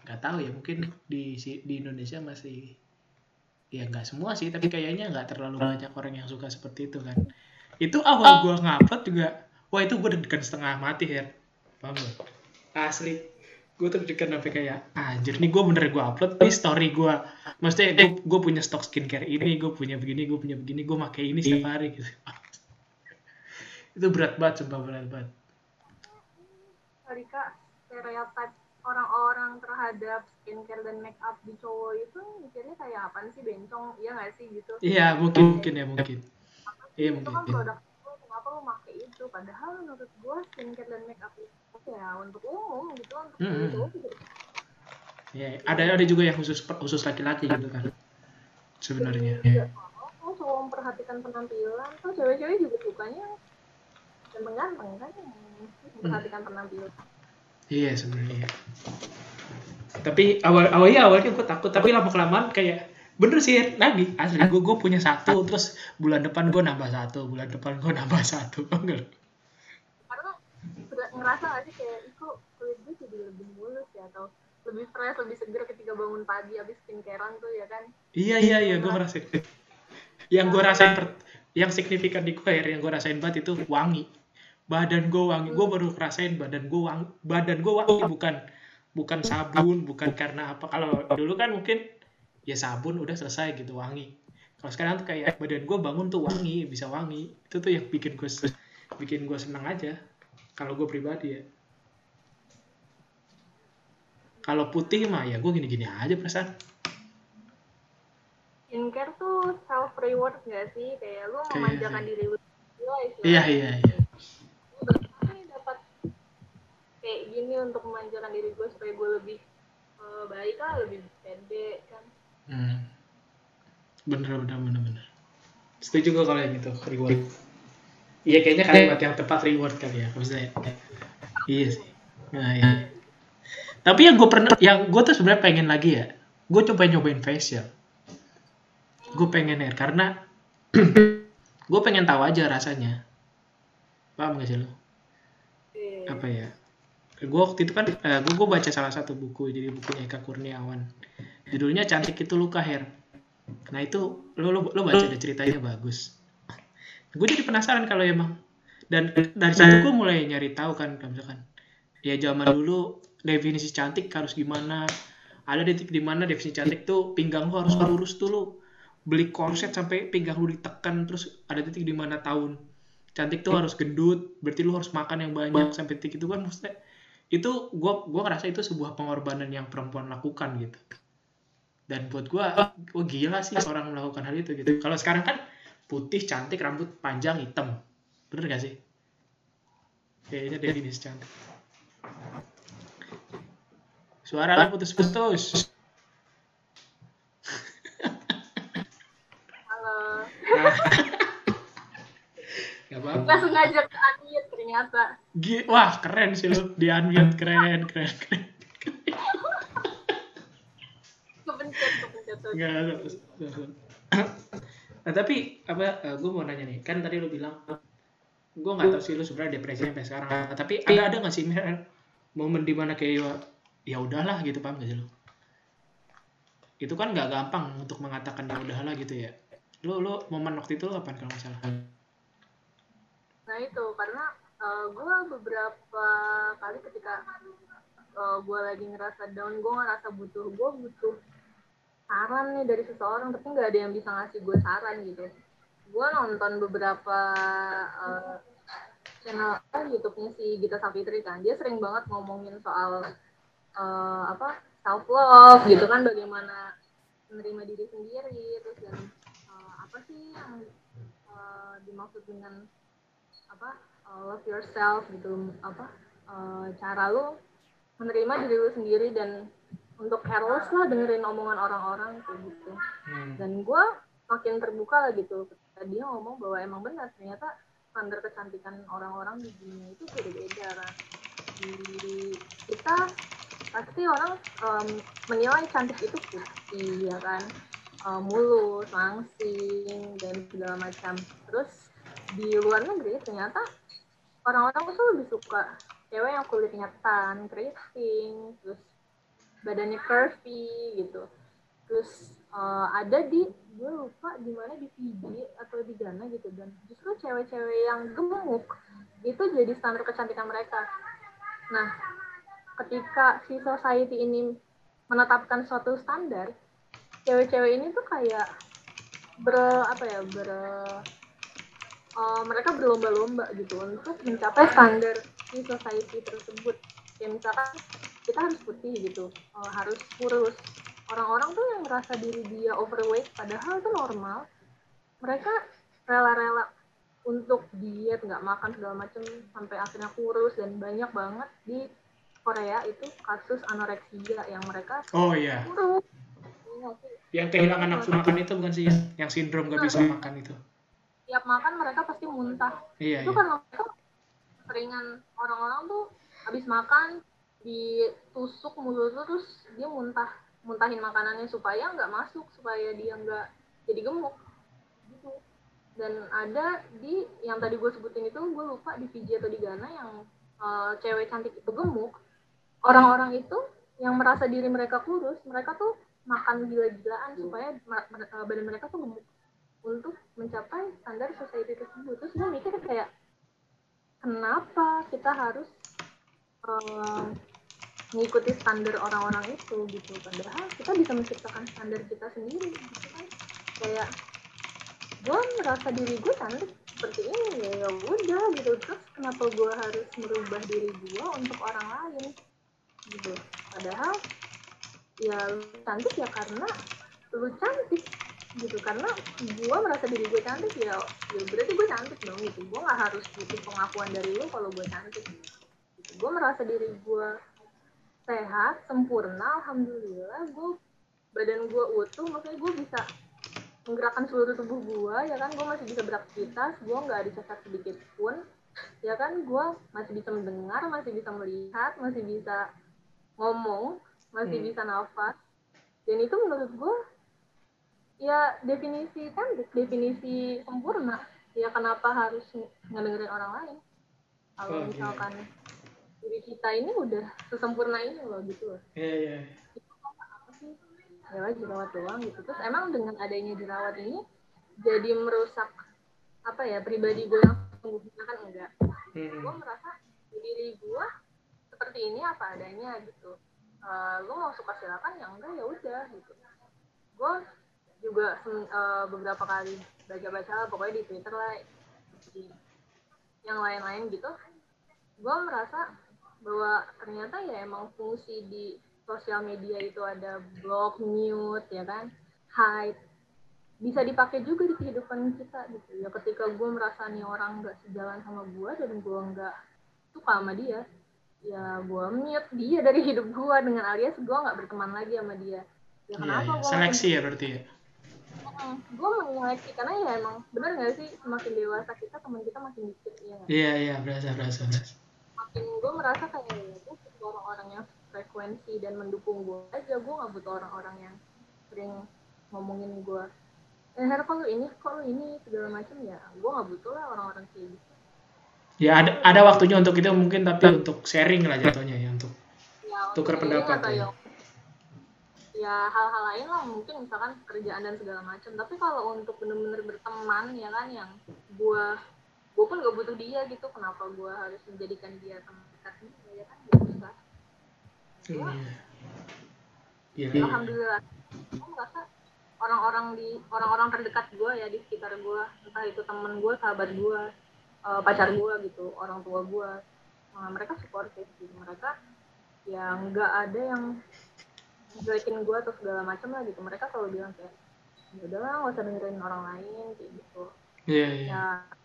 A: nggak tahu ya mungkin di di Indonesia masih ya nggak semua sih tapi kayaknya nggak terlalu banyak orang yang suka seperti itu kan. Itu awal gua ngupload juga wah itu gue deg-degan setengah mati ya paham gak? asli gue juga sampai kayak anjir nih gue bener gue upload di story gue maksudnya gue, gue punya stok skincare ini gue punya begini gue punya begini gue pakai ini setiap hari gitu. Itu berat banget sumpah berat banget.
B: Sorry kak, stereotip orang-orang terhadap skincare dan make up di cowok itu mikirnya kayak apa sih? Bencong, iya nggak sih? Gitu?
A: iya mungkin mungkin ya mungkin. Iya
B: itu kan
A: mungkin
B: produk lo, kenapa lo pakai itu? Padahal menurut gue skincare dan make up itu ya untuk umum gitu, untuk cowok juga
A: ya ada ada juga yang khusus khusus laki-laki gitu kan sebenarnya
B: juga sama. Kalau cowok memperhatikan penampilan, tuh cewek-cewek juga sukanya ganteng-ganteng kan, memperhatikan penampilan.
A: Iya sebenarnya. Tapi awal awalnya awalnya gue takut tapi lama kelamaan kayak bener sih lagi asli gue gue punya satu terus bulan depan gue nambah satu bulan depan gue nambah satu enggak
B: ngerasa gak sih kayak itu kulit gue jadi lebih mulus ya? Atau lebih fresh lebih seger ketika bangun pagi habis skincarean tuh ya kan?
A: Iya iya iya gue ngerasain. Yang gue rasain per- yang signifikan di gue yang gue rasain banget itu wangi. Badan gue wangi. Gue baru ngerasain badan gue wangi. Badan gue wangi bukan bukan sabun bukan karena apa. Kalau dulu kan mungkin ya sabun udah selesai gitu wangi. Kalau sekarang tuh kayak badan gue bangun tuh wangi bisa wangi. Itu tuh yang bikin gue bikin gue senang aja kalau gue pribadi ya kalau putih mah ya gue gini-gini aja perasaan
B: skincare tuh self reward gak sih kayak lu
A: Kayak
B: memanjakan diri lu lah istilahnya.
A: iya iya iya
B: dapat kayak gini untuk memanjakan diri gue supaya gue lebih eh, baik lah lebih pede kan
A: Hmm. Bener, bener, bener, bener. Setuju gue kalau yang itu, reward. Iya, kayaknya kalimat yang tepat reward kali ya, maksudnya. Iya sih. Nah, iya. Tapi yang gue pernah, yang gue tuh sebenarnya pengen lagi ya, gue coba nyobain facial. Gue pengen ya, karena gue pengen tahu aja rasanya. Paham gak sih lo?
B: Iya.
A: Apa ya? Gue waktu itu kan, gue gue baca salah satu buku, jadi bukunya Eka Kurniawan. Judulnya Cantik Itu Luka Hair. Nah itu lo lo, lo baca ada ceritanya bagus. Gue jadi penasaran kalau emang dan dari situ gue mulai nyari tahu kan misalkan ya zaman dulu definisi cantik harus gimana? Ada detik di mana definisi cantik tuh pinggang lo harus lurus lo beli korset sampai pinggang lu ditekan terus ada titik di mana tahun. Cantik tuh harus gendut berarti lu harus makan yang banyak sampai titik itu kan maksudnya. Itu gua gua ngerasa itu sebuah pengorbanan yang perempuan lakukan gitu. Dan buat gua oh gila sih orang melakukan hal itu gitu. Kalau sekarang kan putih cantik rambut panjang hitam bener gak sih kayaknya definisi cantik suara lu putus-putus
B: Halo.
A: Gak apa-apa.
B: Nggak sengaja ke unmute ternyata.
A: Gi- Wah, keren sih lu. Di unmute keren, keren, keren.
B: Kepencet, kepencet. tuh.
A: Nah, tapi apa gue mau nanya nih, kan tadi lu bilang gue nggak tahu sih lu sebenarnya depresi sampai sekarang. Tapi ada ada nggak sih misalnya momen di mana kayak ya, udahlah gitu paham gak sih lu? Itu kan nggak gampang untuk mengatakan ya udahlah gitu ya. Lu lu momen waktu itu kapan kalau nggak salah?
B: Nah itu karena gue beberapa kali ketika gue lagi ngerasa down, gue ngerasa butuh, gue butuh saran nih dari seseorang, tapi nggak ada yang bisa ngasih gue saran gitu. Gue nonton beberapa uh, channel eh, YouTube-nya si Gita Savitri kan, dia sering banget ngomongin soal uh, apa self love gitu kan, bagaimana menerima diri sendiri, terus dan uh, apa sih yang uh, dimaksud dengan apa uh, love yourself gitu apa uh, cara lu menerima diri lu sendiri dan untuk careless lah dengerin omongan orang-orang kayak gitu.
A: Hmm.
B: dan gue makin terbuka lah gitu. Ketika dia ngomong bahwa emang benar ternyata standar kecantikan orang-orang di dunia itu beda-beda kan. Di kita pasti orang um, menilai cantik itu putih ya kan. Uh, mulus langsing dan segala macam. Terus di luar negeri ternyata orang-orang tuh lebih suka cewek yang kulitnya tan, keriting, terus badannya curvy gitu. Terus uh, ada di gue lupa di mana di Fiji atau di Ghana gitu dan justru cewek-cewek yang gemuk itu jadi standar kecantikan mereka. Nah, ketika si society ini menetapkan suatu standar, cewek-cewek ini tuh kayak ber apa ya ber uh, mereka berlomba-lomba gitu untuk mencapai standar di society tersebut. Ya misalkan kita harus putih gitu, uh, harus kurus. Orang-orang tuh yang merasa diri dia overweight, padahal itu normal. Mereka rela-rela untuk diet, nggak makan segala macam sampai akhirnya kurus dan banyak banget di Korea itu kasus anoreksia yang mereka
A: oh iya kurus. Yang kehilangan nafsu makan itu bukan sih yang sindrom nggak bisa makan itu?
B: Tiap makan mereka pasti muntah.
A: Iya.
B: Itu iya. karena mereka seringan orang-orang tuh habis makan ditusuk mulut terus dia muntah muntahin makanannya supaya nggak masuk supaya dia nggak jadi gemuk gitu. Dan ada di yang tadi gue sebutin itu gue lupa di Fiji atau di Ghana yang uh, cewek cantik itu gemuk orang-orang itu yang merasa diri mereka kurus mereka tuh makan gila-gilaan supaya uh, badan mereka tuh gemuk untuk mencapai standar society tersebut. Terus gue mikir kayak kenapa kita harus uh, mengikuti standar orang-orang itu gitu. Padahal kita bisa menciptakan standar kita sendiri gitu kan. Kayak gue merasa diri gue cantik seperti ini ya ya udah gitu. Terus kenapa gue harus merubah diri gue untuk orang lain gitu. Padahal ya cantik ya karena lu cantik gitu. Karena gue merasa diri gue cantik ya ya berarti gue cantik dong gitu. Gue nggak harus butuh pengakuan dari lu kalau gue cantik gitu. gue merasa diri gue sehat sempurna alhamdulillah gue badan gue utuh makanya gue bisa menggerakkan seluruh tubuh gue ya kan gue masih bisa beraktivitas gue nggak dicacat sedikit pun ya kan gue masih bisa mendengar masih bisa melihat masih bisa ngomong masih hmm. bisa nafas dan itu menurut gue ya definisi kan definisi sempurna ya kenapa harus ngedengerin orang lain kalau oh, misalkan iya. Diri kita ini udah sesempurna ini loh gitu loh.
A: Iya iya.
B: Ya jerawat doang gitu. Terus emang dengan adanya jerawat ini jadi merusak apa ya pribadi gue yang sesungguhnya kan enggak? Hmm. gue merasa diri gue seperti ini apa adanya gitu. Uh, lu mau suka silakan ya enggak ya udah gitu. Gue juga uh, beberapa kali baca-baca pokoknya di twitter lah di yang lain-lain gitu. Gue merasa bahwa ternyata ya emang fungsi di sosial media itu ada blog, mute, ya kan, hide, bisa dipakai juga di kehidupan kita gitu ya. Ketika gue merasa nih orang nggak sejalan sama gue dan gue nggak suka sama dia, ya gue mute dia dari hidup gue dengan alias gue nggak berteman lagi sama dia.
A: Ya iya, kenapa yeah, yeah. Seleksi ya berarti ya?
B: gue menyeleksi karena ya emang benar nggak sih semakin dewasa kita teman kita makin dikit ya
A: iya yeah, iya yeah, berasa berasa berasa
B: makin gue merasa kayak ya, orang-orang yang frekuensi dan mendukung gue aja. Gue nggak butuh orang-orang yang sering ngomongin gue eh Her kok lu ini? Kok lu ini? segala macam ya gue nggak butuh lah orang-orang kayak gitu.
A: Ya ada ada waktunya untuk itu mungkin tapi untuk sharing lah jatuhnya ya untuk ya, tukar pendapat ya.
B: ya hal-hal lain lah mungkin misalkan kerjaan dan segala macam tapi kalau untuk bener-bener berteman ya kan yang gue gue pun gak butuh dia gitu kenapa gue harus menjadikan dia teman dekat ya kan gak usah Iya.
A: Iya.
B: Alhamdulillah. Aku merasa orang-orang di orang-orang terdekat gue ya di sekitar gue, entah itu temen gue, sahabat gue, uh, pacar gue gitu, orang tua gue, uh, mereka supportive gitu. Mereka ya nggak ada yang jelekin gue atau segala macam lah gitu. Mereka selalu bilang kayak, ya udahlah nggak usah dengerin orang lain kayak gitu.
A: Iya yeah, iya.
B: Yeah. Ya,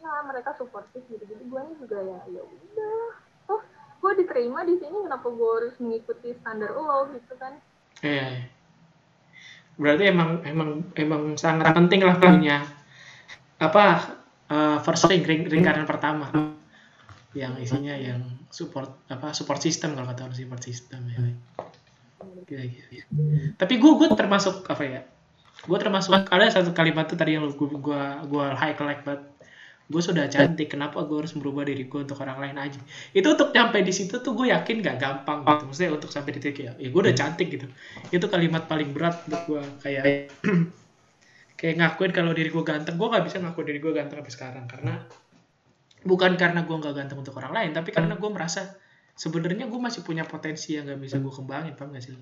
B: ya mereka supportive gitu. Jadi gue juga ya ya udah. Gue diterima di sini kenapa gue harus mengikuti standar lo gitu kan?
A: Iya. Berarti emang emang emang sangat penting lah punya apa uh, first ring, ring lingkaran pertama. Yang isinya yang support apa support system kalau kata orang support system ya. Gila, gila. tapi gue gue termasuk apa ya gue termasuk ada satu kalimat tuh tadi yang gue gue gue high collect banget gue sudah cantik kenapa gue harus merubah diri gue untuk orang lain aja? Itu untuk sampai di situ tuh gue yakin gak gampang gitu. Maksudnya untuk sampai di titik ya, ya gue udah cantik gitu. Itu kalimat paling berat untuk gue kayak kayak ngakuin kalau diri gue ganteng. Gue gak bisa ngakuin diri gue ganteng sampai sekarang karena bukan karena gue gak ganteng untuk orang lain tapi karena gue merasa sebenarnya gue masih punya potensi yang gak bisa gue kembangin paham gak sih?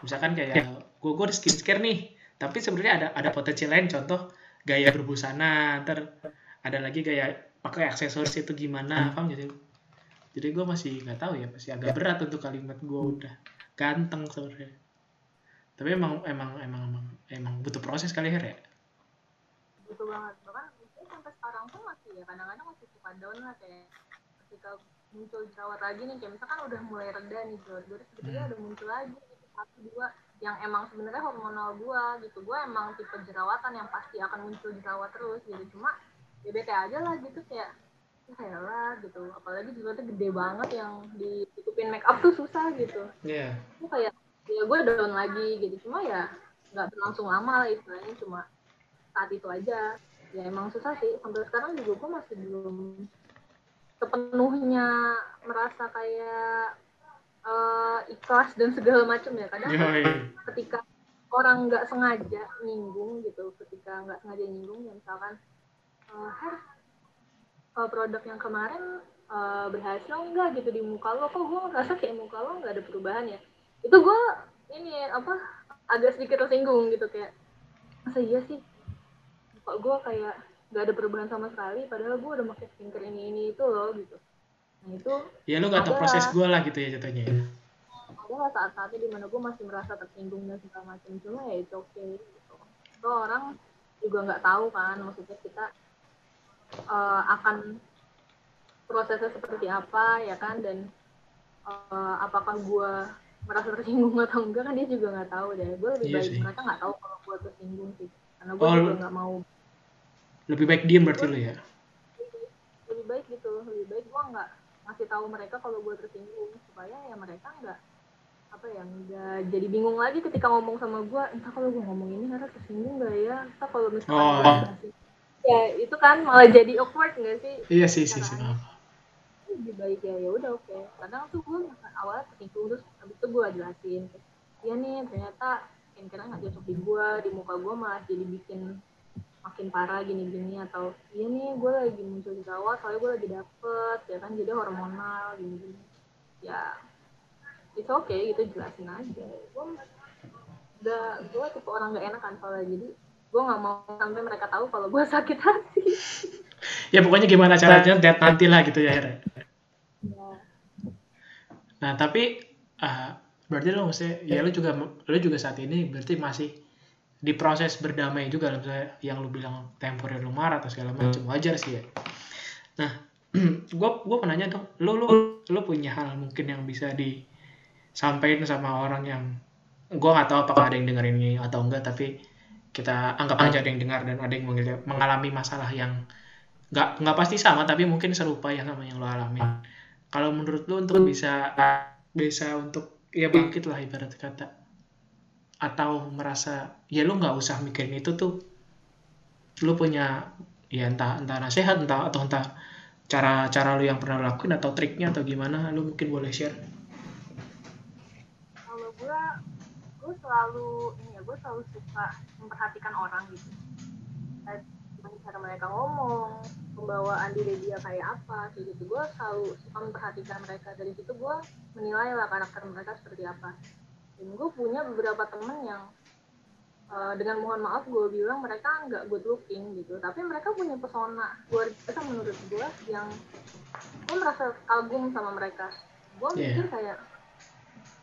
A: Misalkan kayak gue gue skincare nih tapi sebenarnya ada ada potensi lain. Contoh gaya berbusana ntar ada lagi gaya pakai aksesoris itu gimana paham? Gak sih jadi gue masih nggak tahu ya masih agak berat untuk kalimat gue udah ganteng sebenarnya. Tapi emang emang emang emang emang butuh proses kali ya? Re?
B: Butuh banget. Bahkan mungkin sampai sekarang pun masih ya kadang-kadang masih suka down lah kayak ketika muncul jerawat lagi nih kayak misalkan udah mulai reda nih jerawat gue tiba-tiba
A: Hmm.
B: udah muncul lagi gitu, satu dua yang emang sebenarnya hormonal gua gitu. Gua emang tipe jerawatan yang pasti akan muncul jerawat terus gitu. Cuma ya bete aja lah gitu kayak ya lah gitu. Apalagi jerawatnya gede banget yang ditutupin make up tuh susah gitu.
A: Iya.
B: itu kayak ya gue down lagi gitu. Cuma ya nggak berlangsung lama lah istilahnya cuma saat itu aja. Ya emang susah sih. Sampai sekarang juga gue masih belum sepenuhnya merasa kayak eh, ikhlas dan segala macam ya. Kadang
A: Yoi.
B: ketika orang nggak sengaja nyinggung gitu ketika nggak sengaja nyinggung ya misalkan Her kalau produk yang kemarin eh, berhasil nggak gitu di muka lo? Kok gue ngerasa kayak muka lo nggak ada perubahan ya? Itu gue ini apa agak sedikit tersinggung gitu kayak masa iya sih? Kok gue kayak nggak ada perubahan sama sekali? Padahal gue udah pakai skincare ini ini itu loh gitu. Nah itu
A: ya lu gak tau proses gue lah gitu ya jatuhnya ya.
B: ada saat-saatnya di mana gue masih merasa tersinggung dan segala macam? Cuma ya itu oke gitu. So, orang juga nggak tahu kan maksudnya kita eh, akan prosesnya seperti apa ya kan? Dan eh, apakah gue merasa tersinggung atau enggak kan dia juga nggak tahu deh. Gue lebih
A: Iya
B: baik
A: sih.
B: mereka nggak tahu kalau gue tersinggung sih. Karena gue
A: Oh,
B: juga nggak mau.
A: lebih baik diem berarti lu ya?
B: Lebih baik gitu lebih baik gue nggak ngasih tahu mereka kalau gue tersinggung. Supaya ya mereka nggak apa ya nggak jadi bingung lagi ketika ngomong sama gue entah kalau gue ngomong ini harus tersinggung nggak ya? Entah kalau misalkan
A: Oh,
B: ya itu kan malah jadi awkward nggak sih?
A: Iya sih sih sih. maaf.
B: lebih baik ya ya udah oke. Kadang tuh gue awalnya tersinggung terus habis itu gue jelasin iya nih ternyata skincare nggak cocok di gue di muka gue malah jadi bikin makin parah gini-gini atau iya nih gue lagi muncul jerawat soalnya gue lagi dapet ya kan jadi hormonal gini-gini. Ya itu oke itu jelasin aja. Gue udah gue tipe orang gak enak kan soalnya jadi gue nggak mau sampai mereka tahu kalau gue sakit hati.
A: Ya pokoknya gimana caranya lihat nanti lah gitu ya Re.
B: ya
A: nah tapi ah, berarti lu maksudnya ya lu juga lu juga saat ini berarti masih di proses berdamai juga lah misalnya yang lu bilang temporary lu marah atau segala macam wajar sih ya. Nah gue gue penanya dong lu lu lu punya hal mungkin yang bisa disampaikan sama orang yang gue nggak tahu apakah ada yang dengerin ini atau enggak tapi kita anggap aja ada yang dengar dan ada yang mengalami masalah yang nggak nggak pasti sama tapi mungkin serupa ya sama yang lo alamin kalau menurut lu untuk bisa bisa untuk ya bangkit lah ibarat kata. Atau merasa ya lu nggak usah mikirin itu tuh lu punya ya entah entah nasihat entah atau entah cara cara lu yang pernah lakuin atau triknya atau gimana lu mungkin boleh share.
B: Kalau gue gue selalu ini gue selalu suka memperhatikan orang gitu. Cara mereka ngomong pembawaan diri dia kayak apa kayak gitu. Gue selalu suka memperhatikan mereka. Dari situ gue menilai lah karakter mereka seperti apa. Dan gue punya beberapa temen yang eh, dengan mohon maaf gue bilang mereka nggak good looking gitu. Tapi mereka punya pesona luar biasa menurut gue yang gue merasa kagum sama mereka. Gue
A: Iya.
B: mikir kayak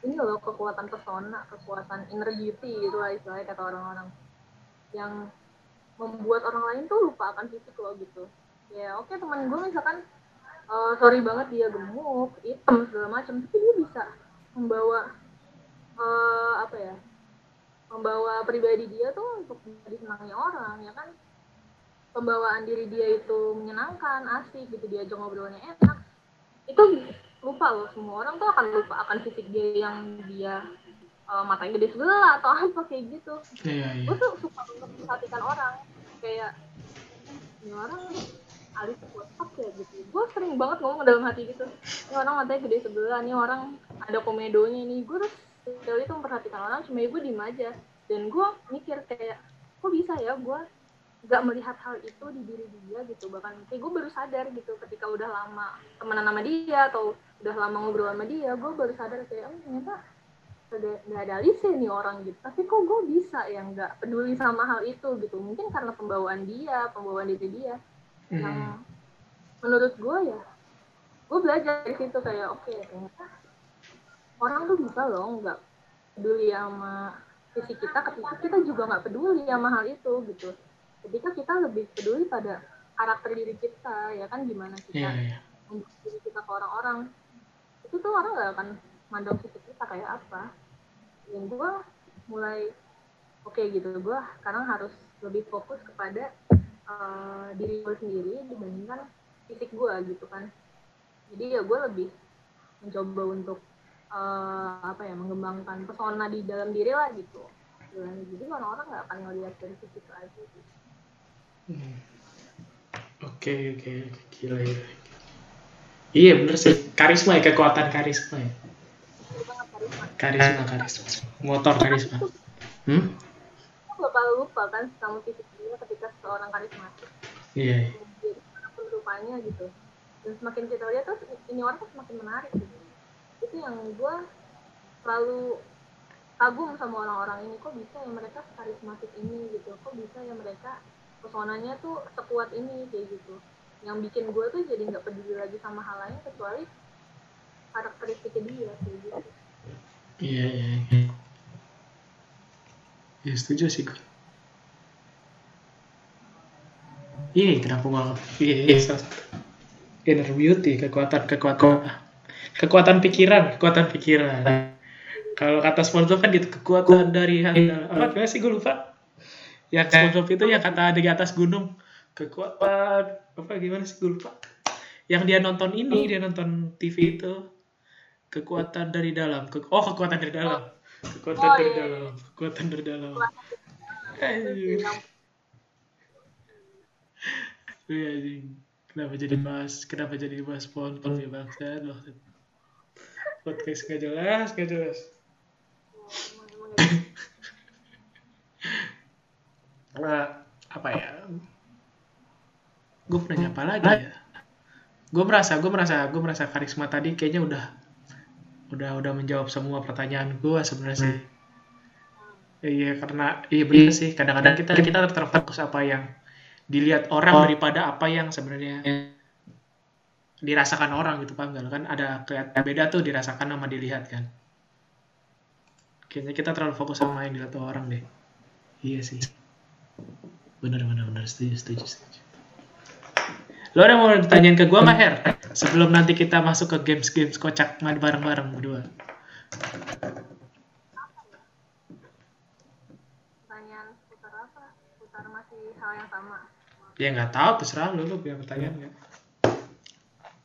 B: ini loh kekuatan pesona, kekuatan inner beauty gitu lah istilahnya kata orang-orang yang membuat orang lain tuh lupa akan fisik lo gitu. Ya oke teman gue misalkan eh, sorry banget dia gemuk, hitam segala macam, tapi dia bisa membawa eh, apa ya, membawa pribadi dia tuh untuk disenangi orang ya kan. Pembawaan diri dia itu menyenangkan, asik gitu, diajak ngobrolnya enak. Itu lupa loh semua orang tuh akan lupa akan fisik dia yang dia eh, matanya gede sebelah atau apa kayak gitu.
A: Iya iya
B: gue tuh suka untuk memperhatikan orang kayak ini orang alis kotak ya gitu. Gue sering banget ngomong dalam hati gitu. Ini orang matanya gede sebelah ini orang ada komedonya nih gue terus dari itu memperhatikan orang cuma gue diem aja. Dan gue mikir kayak kok bisa ya gue gak melihat hal itu di diri dia gitu. Bahkan kayak gue baru sadar gitu ketika udah lama temenan sama dia atau udah lama ngobrol sama dia gue baru sadar kayak oh ternyata nggak ada alisnya nih orang gitu. Tapi kok gue bisa ya nggak peduli sama hal itu gitu? Mungkin karena pembawaan dia pembawaan diri dia. Hmm. yang menurut gue ya gue belajar dari situ kayak oke okay, ternyata orang tuh bisa loh nggak peduli sama fisik kita ketika kita juga nggak peduli sama hal itu gitu. Ketika kita lebih peduli pada karakter diri kita ya kan? Gimana kita yeah, yeah. diri kita ke orang-orang itu tuh orang nggak akan mandang fisik kita kayak apa yang gue mulai oke okay, gitu gue sekarang harus lebih fokus kepada uh, diri gue sendiri dibandingkan fisik gue gitu kan jadi ya gue lebih mencoba untuk uh, apa ya mengembangkan pesona di dalam diri lah gitu jadi orang-orang nggak akan ngeliat dari fisik aja gitu.
A: Hmm. Oke oke gila ya. Iya bener sih karisma ya kekuatan karisma ya. Karisma karisma. Motor karisma. Hmm?
B: Aku bakal lupa kan sama fisik dia ketika seorang karismatik.
A: Iya.
B: Jadi rupanya gitu. Dan semakin kita lihat tuh ini orang tuh semakin menarik gitu itu yang gue selalu kagum sama orang-orang ini kok bisa ya mereka karismatik ini gitu kok bisa ya mereka pesonanya tuh sekuat ini kayak gitu yang bikin gue tuh jadi nggak peduli lagi sama hal lain kecuali karakteristiknya dia kayak gitu.
A: Iya iya iya. Ya setuju sih gue iya kenapa gak iya, iya. inner beauty kekuatan kekuatan. Kekuatan pikiran kekuatan pikiran. Kalau kata sponsor kan gitu kekuatan dari hati apa gimana sih gue lupa? Ya sponsor itu yang kata di atas gunung kekuatan apa gimana sih? Gue lupa. Yang dia nonton ini dia nonton TV itu kekuatan dari dalam. Ke oh kekuatan dari dalam. Kekuatan oh, dari iya. dalam. kekuatan dari dalam. Iya, kenapa jadi bahas kenapa jadi bahas sponsor ya bangsa podcast gak jelas gak jelas. Nah, apa ya gue pernah apa lagi ya. Gue merasa gue merasa gue merasa karisma tadi kayaknya udah udah udah menjawab semua pertanyaan gue sebenarnya sih. Iya karena iya benar sih. Kadang-kadang kita kita terfokus apa yang dilihat orang daripada apa yang sebenarnya dirasakan orang gitu paham gak kan? Ada kayak beda tuh dirasakan sama dilihat kan? Kayaknya kita terlalu fokus sama yang dilihat orang deh. Iya sih. Bener bener bener. Setuju setuju setuju lo ada mau ditanyain ke gue nggak Her? Sebelum nanti kita masuk ke games games kocak main bareng bareng berdua.
B: Pertanyaan seputar apa? Seputar masih hal yang sama.
A: Ya nggak tahu terserah lo lo punya pertanyaan nggak?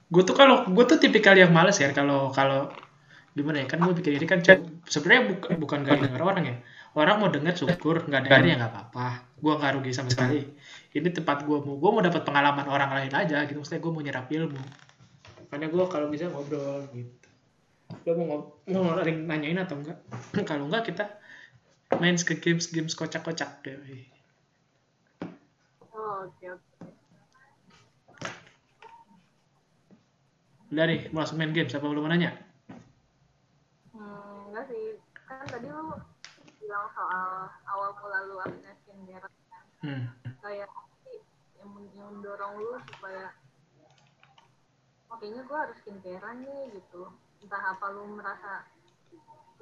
A: Gue tuh kalau gue tuh tipikal yang males ya kalau kalau gimana ya kan gue pikir ini kan sebenarnya bukan bukan gak denger orang ya orang mau denger syukur nggak denger ya nggak apa-apa. Gue nggak rugi sama sekali. Ini tempat gue mau gue mau dapat pengalaman orang lain aja gitu. Maksudnya gue mau nyerap ilmu. Karena gue kalau bisa ngobrol gitu. Lo mau ngobrol mau nanyain atau enggak? Kalau enggak kita main ke games games kocak-kocak
B: kayak oh, oke okay, oke.
A: Udah nih, mau langsung main game. Siapa belum nanya?
B: Hmm, enggak sih. Kan tadi lu bilang soal awal mula lu akses skincare kan. Hmm. Kayak yang, mendorong lu supaya oh kayaknya gue harus skincarean nih gitu. Entah apa lu merasa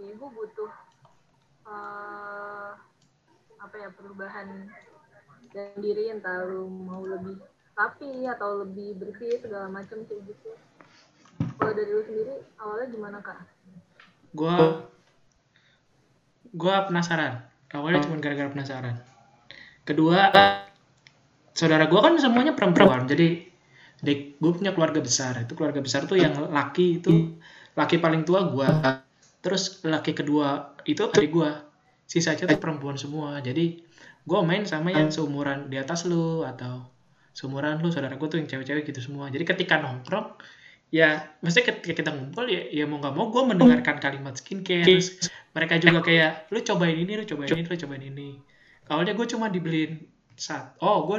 B: ya gue butuh uh, apa ya perubahan dan diri entah lu mau lebih rapi atau lebih bersih segala macam kayak gitu kalau dari lu sendiri awalnya gimana kak?
A: Gua gua penasaran. Awalnya cuma gara-gara penasaran. Kedua, saudara gua kan semuanya perempuan, jadi gue punya keluarga besar. Itu keluarga besar tuh yang laki itu laki paling tua gua. Terus laki kedua itu adik gua. Sisanya tuh perempuan semua. Jadi gue main sama yang seumuran di atas lu atau seumuran lu saudara gue tuh yang cewek-cewek gitu semua jadi ketika nongkrong ya maksudnya ketika kita ngumpul ya ya mau nggak mau gue mendengarkan kalimat skincare. Terus mereka juga kayak lu cobain ini lu cobain ini lu cobain ini. Awalnya gue cuma dibeliin saat oh gue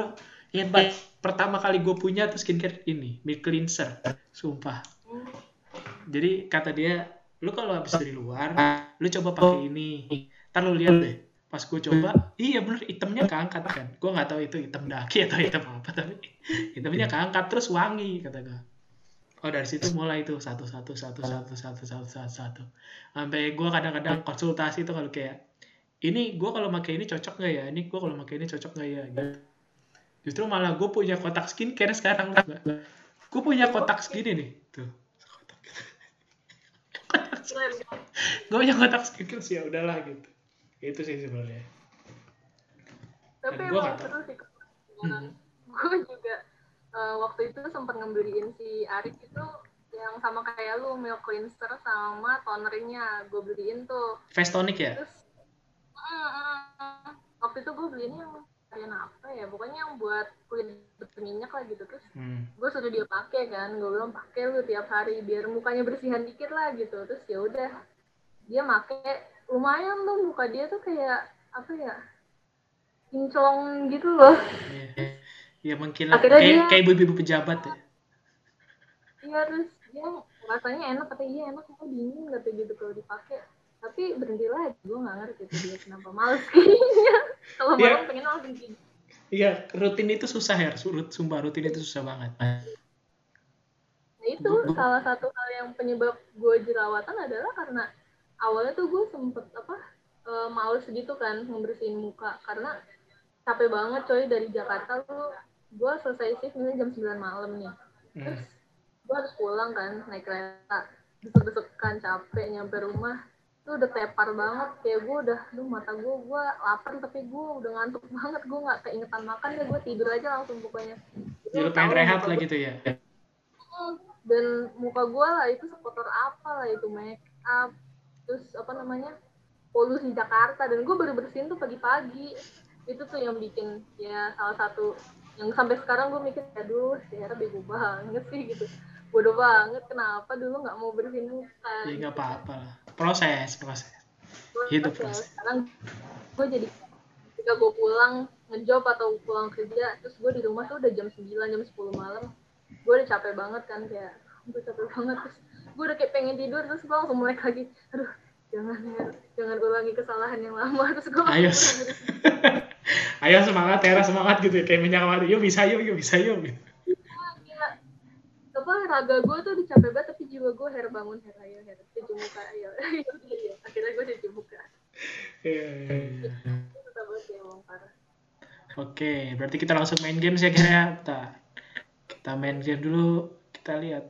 A: ingat banget pertama kali gue punya tuh skincare ini milk cleanser sumpah. Jadi kata dia lu kalau habis dari luar lu coba pakai ini. Ntar lu lihat deh pas gue coba iya bener itemnya keangkat kan? Gue nggak tahu itu item daki atau item apa tapi itemnya keangkat terus wangi kata gue oh dari situ mulai tuh satu satu satu satu satu satu satu satu. Sampai gue kadang-kadang konsultasi tuh kalau kayak ini gue kalau pakai ini cocok nggak ya? Ini gue kalau pakai ini cocok nggak ya? Gitu. Justru malah gue punya kotak skincare sekarang gue punya kotak segini nih tuh. Gue punya kotak skincare sih ya udahlah gitu. Itu sih sebenarnya.
B: Tapi
A: Dan
B: emang
A: tahu.
B: seru sih
A: Hmm.
B: gue juga eh, waktu itu sempat ngebeliin si Arif itu yang sama kayak lu milk cleanser sama tonernya. Gue beliin tuh.
A: Face tonic ya?
B: Terus mm, mm, waktu itu gue beliin yang varian apa ya? Pokoknya yang buat kulit berminyak lah gitu. Terus
A: hmm.
B: gue suruh dia pakai kan. Gue bilang pakai lu tiap hari biar mukanya bersihan dikit lah gitu. Terus ya udah dia make. Lumayan tuh muka dia tuh kayak apa ya? Kinclong gitu loh.
A: Iya. Ya mungkin lah. Kayak,
B: dia-
A: kayak ibu-ibu pejabat ya.
B: iya terus dia rasanya enak kata iya enak kok dingin kata gitu kalau dipakai tapi berhenti lagi gue nggak ngerti tuh dia kenapa males kayaknya kalau malam pengen langsung tidur
A: Iya, rutin itu susah ya. Surut, sumpah rutin itu susah banget.
B: Nah itu salah satu hal yang penyebab gue jerawatan adalah karena awalnya tuh gue sempet apa eh, males gitu kan ngebersihin muka karena capek banget coy dari Jakarta tuh gue selesai shift ini jam 9 malam nih.
A: Hmm.
B: terus gue harus pulang kan naik kereta. Desek-desekan capek nyampe rumah. Tuh udah tepar banget. Kayak gue udah duh mata gue gue lapar tapi gue udah ngantuk banget. Gue nggak keingetan makan ya gue tidur aja langsung pokoknya.
A: Jadi lu
B: Lu
A: pengen rehat lah gitu ya.
B: dan muka gue lah itu sekotor apa lah itu make up. Terus apa namanya polusi Jakarta. Dan gue baru bersihin tuh pagi-pagi. Itu tuh yang bikin ya salah satu yang sampai sekarang gue mikir aduh Tiara bego banget sih gitu bodoh banget kenapa dulu nggak mau bersihin muka
A: Ya nggak apa-apa lah. Proses, proses. hidup, Mas.
B: sekarang gue jadi ketika gue pulang ngejob atau pulang kerja terus gue di rumah tuh udah jam 9 jam 10 malam gue udah capek banget kan kayak gue capek banget terus gue udah kayak pengen tidur terus gue langsung mulai lagi aduh jangan jangan ulangi kesalahan yang lama terus gue
A: Ayo. Ayo semangat, Tera semangat gitu ya. Kayak minyak mati. Yuk bisa yuk, yuk bisa yuk. Gitu.
B: apa raga gue tuh capek banget tapi jiwa gue her bangun her ayo her cuci muka ayo iya. akhirnya gue cuci muka
A: Iya, iya, iya.
B: ya
A: Oke, berarti kita langsung main game ya kira ya. Kita, kita main game dulu. Kita lihat.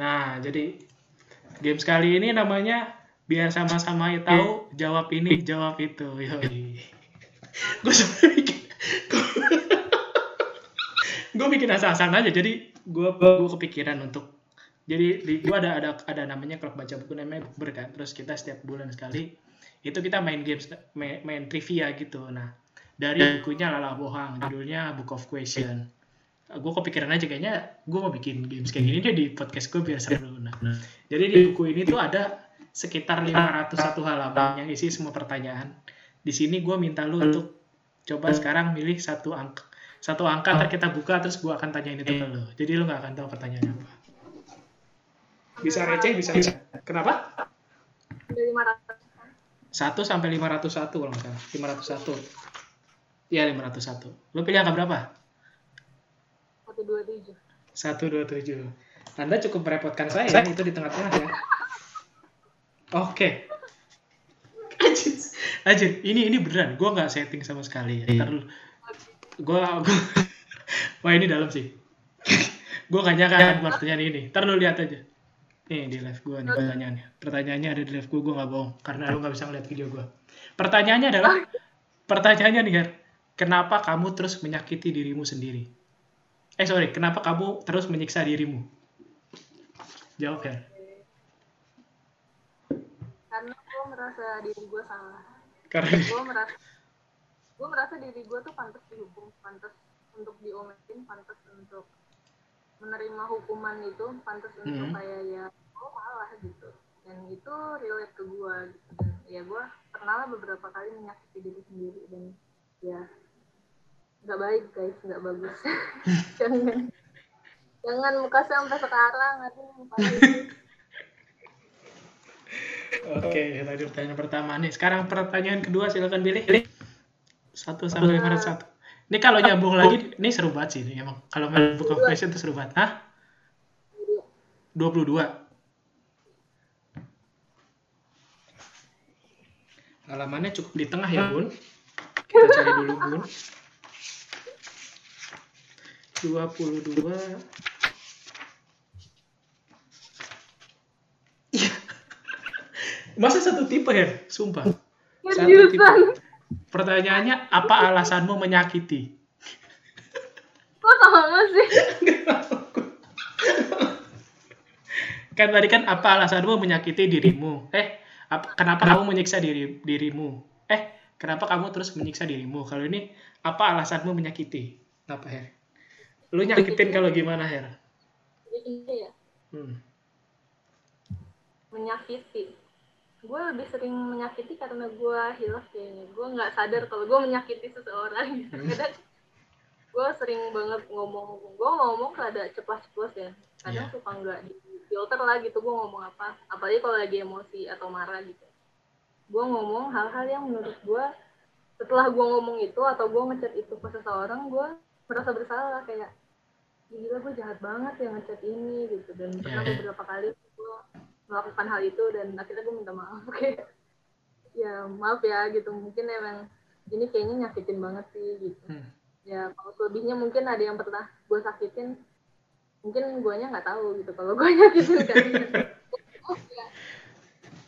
A: Nah, jadi game sekali ini namanya biar sama-sama tahu jawab ini, jawab itu. Yoi. Gue bikin, gue bikin asal-asalan aja. Jadi gue gue kepikiran untuk jadi di gua ada ada ada namanya klub baca buku namanya bukber kan terus kita setiap bulan sekali itu kita main games main, main trivia gitu nah dari bukunya Lala Bohang judulnya Book of Question gue kepikiran aja kayaknya gue mau bikin games kayak gini deh di podcast gue biar seru nah jadi di buku ini tuh ada sekitar 501 halaman yang isi semua pertanyaan. Di sini gue minta lu untuk coba sekarang milih satu angka satu angka ntar kita buka terus gue akan tanyain itu ke lu. Jadi lu nggak akan tahu pertanyaannya apa. Bisa receh bisa bisa kenapa?
B: Udah lima ratus.
A: 1 sampai 501 kalau nggak salah. 501 iya 501 lu pilih angka berapa
B: satu dua tujuh
A: 127 anda cukup merepotkan saya ya, itu di tengah-tengah ya oke anjir, ini ini beneran, gue nggak setting sama sekali ya. Ntar lu, gue, wah ini dalam sih. gue gak nyangka buat pertanyaan ini. Ntar lu lihat aja. Nih di live gue nih pertanyaannya. Pertanyaannya ada di live gue, gue gak bohong. Karena lu gak bisa ngeliat video gue. Pertanyaannya adalah, pertanyaannya nih Gar, kenapa kamu terus menyakiti dirimu sendiri? Eh sorry, kenapa kamu terus menyiksa dirimu? Jawab ya.
B: karena gue merasa diri gue salah
A: Karena
B: gue merasa gue merasa diri gue tuh pantas dihukum pantas untuk diomelin pantas untuk menerima hukuman itu pantas untuk
A: Mhm.
B: kayak ya gue salah gitu dan itu relate ke gue gitu dan ya gue pernah lah beberapa kali menyakiti diri sendiri dan ya nggak baik guys nggak bagus jangan jangan muka sampai sekarang muka
A: Oke, tadi pertanyaan pertama nih. Sekarang pertanyaan kedua silakan pilih. Satu sampai lima ratus satu. Ini kalau nyambung lagi, ini seru banget sih. Ini emang kalau main book of question itu seru banget. Hah? 22. Halamannya cukup di tengah ya, Bun. Kita cari dulu, Bun. 22. Iya. Masa satu tipe ya? Sumpah. Satu tipe. Pertanyaannya, apa alasanmu menyakiti?
B: Kok sama sih?
A: Kan tadi kan apa alasanmu menyakiti dirimu? Eh, ap- kenapa kamu menyiksa diri dirimu? Eh, kenapa kamu terus menyiksa dirimu? Kalau ini, apa alasanmu menyakiti? Apa, Her? Lu nyakitin kalau gimana, Her?
B: Jadi ya,
A: Hmm.
B: menyakiti. Gue lebih sering menyakiti karena gue hilaf kayaknya. Gue nggak sadar kalau gue menyakiti seseorang. gitu. Kadang gue sering banget ngomong, gue ngomong ada ceplas-ceplos ya. Kadang
A: Iya.
B: suka nggak di filter lah gitu gue ngomong apa. Apalagi kalau lagi emosi atau marah gitu. Gue ngomong hal-hal yang menurut gue setelah gue ngomong itu atau gue ngechat itu ke seseorang, gue merasa bersalah kayak gila gue jahat banget ya ngechat ini gitu dan pernah
A: Iya.
B: beberapa kali gue melakukan hal itu dan akhirnya gue minta maaf oke ya maaf ya gitu mungkin emang ini kayaknya nyakitin banget sih gitu
A: Hmm.
B: ya kalau selebihnya mungkin ada yang pernah gue sakitin mungkin guanya nggak tahu gitu kalau gue nyakitin kan oh, ya.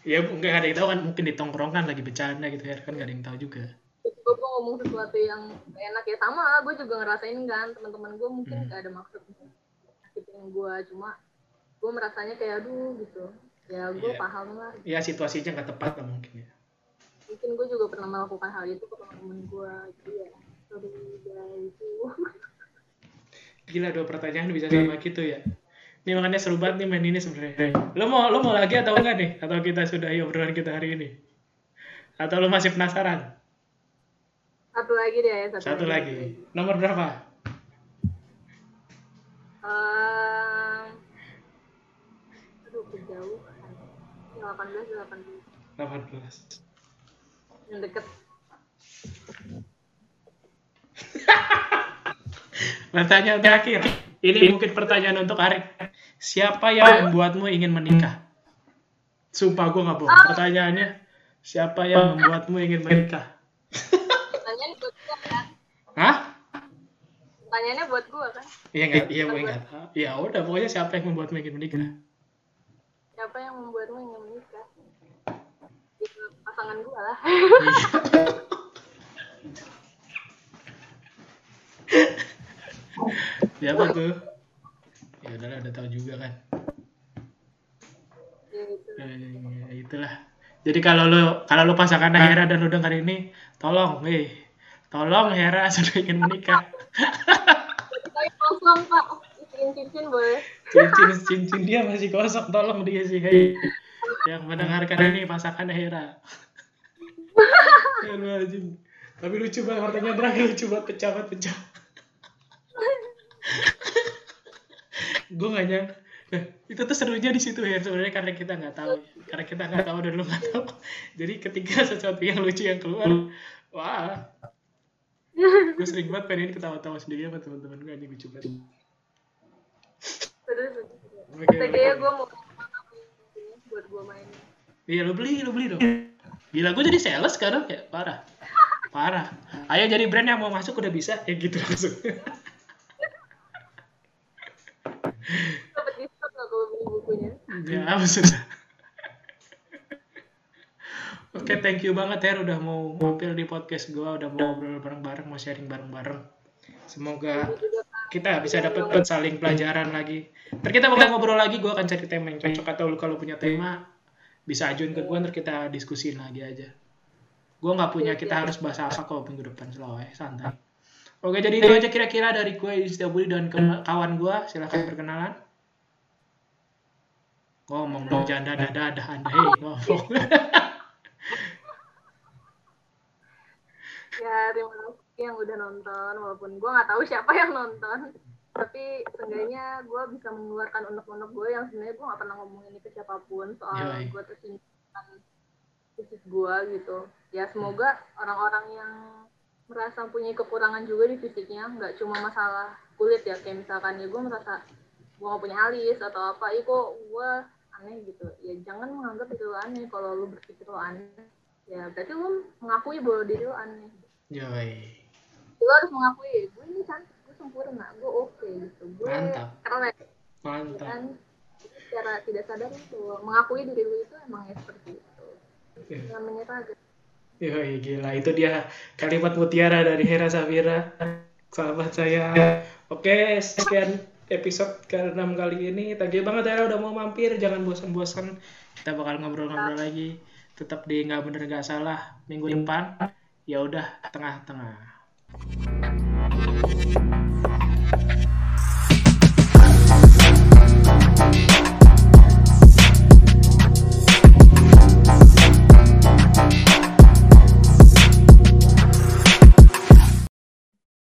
A: Ya, nggak ada yang tahu kan. Mungkin di tongkrongan lagi bercanda gitu, Her. Kan nggak ada yang tahu juga.
B: Tiba gue ngomong sesuatu yang gak enak ya sama lah gue juga ngerasain kan teman-teman gue mungkin
A: Hmm.
B: gak ada maksud nyakitin gue cuma gue merasanya kayak aduh gitu ya gue
A: Iya.
B: paham lah
A: Ya, situasinya nggak tepat lah mungkin ya.
B: mungkin gue juga pernah melakukan hal itu ke teman-teman gue gitu ya sorry guys
A: Gila dua pertanyaan bisa sama gitu ya. Ini makanya seru banget nih main ini sebenarnya. Lo mau lo mau lagi atau enggak nih? Atau kita sudah obrolan kita hari ini? Atau lo masih penasaran?
B: Satu lagi deh satu,
A: Satu lagi. Nomor berapa?
B: Ehm, aduh kejauhan 18 18
A: 18.
B: yang deket
A: Pertanyaan terakhir. Ini mungkin pertanyaan untuk Arik. Siapa yang membuatmu ingin menikah? Sumpah gue nggak bohong. Pertanyaannya, siapa yang membuatmu ingin menikah?
B: pertanyaannya buat gue kan
A: Hah?
B: Pertanyaannya buat gue kan
A: Iya nggak? Iya gue nggak tahu. Ya udah, pokoknya siapa yang membuatmu ingin menikah?
B: siapa yang membuatmu ingin menikah ya, pasangan gue lah
A: Siapa tuh? Ya udahlah, udah tahu juga kan.
B: ya gitu
A: Ya, itulah. Jadi kalau lo kalau lo pasangan Hera dan lo dengar ini, tolong, weh, tolong Hera sudah ingin menikah.
B: Kosong pak cincin cincin boleh
A: Cincin cincin dia masih kosong, tolong dia sih. Hei. Yang mendengarkan ini pasangan Hera. Tapi lucu banget pertanyaan terakhir lucu banget pecah banget pecah. gue gak nyangka. Nah, itu tuh serunya di situ ya sebenarnya karena kita nggak tahu karena kita nggak tahu dan lu nggak tahu jadi ketika sesuatu yang lucu yang keluar wah gue sering banget pengen ketawa-tawa sendiri sama teman-teman gue ini lucu banget. Oke,
B: kayaknya gue mau buat gue main.
A: Iya lu beli lu beli dong. Gila gue jadi sales sekarang ya parah. Parah. Ayo jadi brand yang mau masuk udah bisa ya gitu langsung.
B: Dapat diskon nggak kalau beli bukunya?
A: Ya sudah Oke, thank you banget Her udah mau mampir di podcast gue, udah mau ngobrol bareng-bareng, mau sharing bareng-bareng. Semoga kita bisa dapat saling pelajaran lagi. Ntar kita bakal ngobrol lagi, gue akan cari tema yang cocok atau lu kalau punya tema bisa ajuin ke gue, ntar kita diskusin lagi aja. Gue nggak punya kita harus bahas apa kok minggu depan selalu ya, santai. Oke, jadi itu aja kira-kira dari gue Istia Budi dan kawan gue. Silahkan perkenalan. Ngomong dong, jangan dadah-dadah anda. Hei, ngomong.
B: ya terima kasih yang udah nonton walaupun gue nggak tahu siapa yang nonton. Tapi seenggaknya gue bisa mengeluarkan unek-unek gue yang sebenarnya gue nggak pernah ngomongin ini ke siapa pun soal
A: Yoi.
B: gue tersinggung fisik gue gitu. Ya semoga orang-orang yang merasa punya kekurangan juga di fisiknya nggak cuma masalah kulit ya. Kayak misalkan ya gue merasa gue gak punya alis atau apa ya kok gue aneh gitu. Ya jangan menganggap itu aneh kalau lu berpikir lo aneh. Ya berarti lu mengakui bahwa diri lo aneh
A: Yoi.
B: lu harus mengakui gue ini cantik gue sempurna gue oke gitu gue
A: Mantap.
B: keren
A: Mantap.
B: Jadi secara tidak sadar itu mengakui diri lu itu emang ya seperti itu
A: Iya.
B: jangan menyerah gitu
A: Yoi, gila. Itu dia kalimat mutiara dari Hera Safira. Sahabat saya. Oke, sekian episode ke-6 kali ini. Thank you banget Hera udah mau mampir. Jangan bosan-bosan. Kita bakal ngobrol-ngobrol lagi. Tetap di nggak bener nggak salah minggu depan. Ya udah tengah-tengah.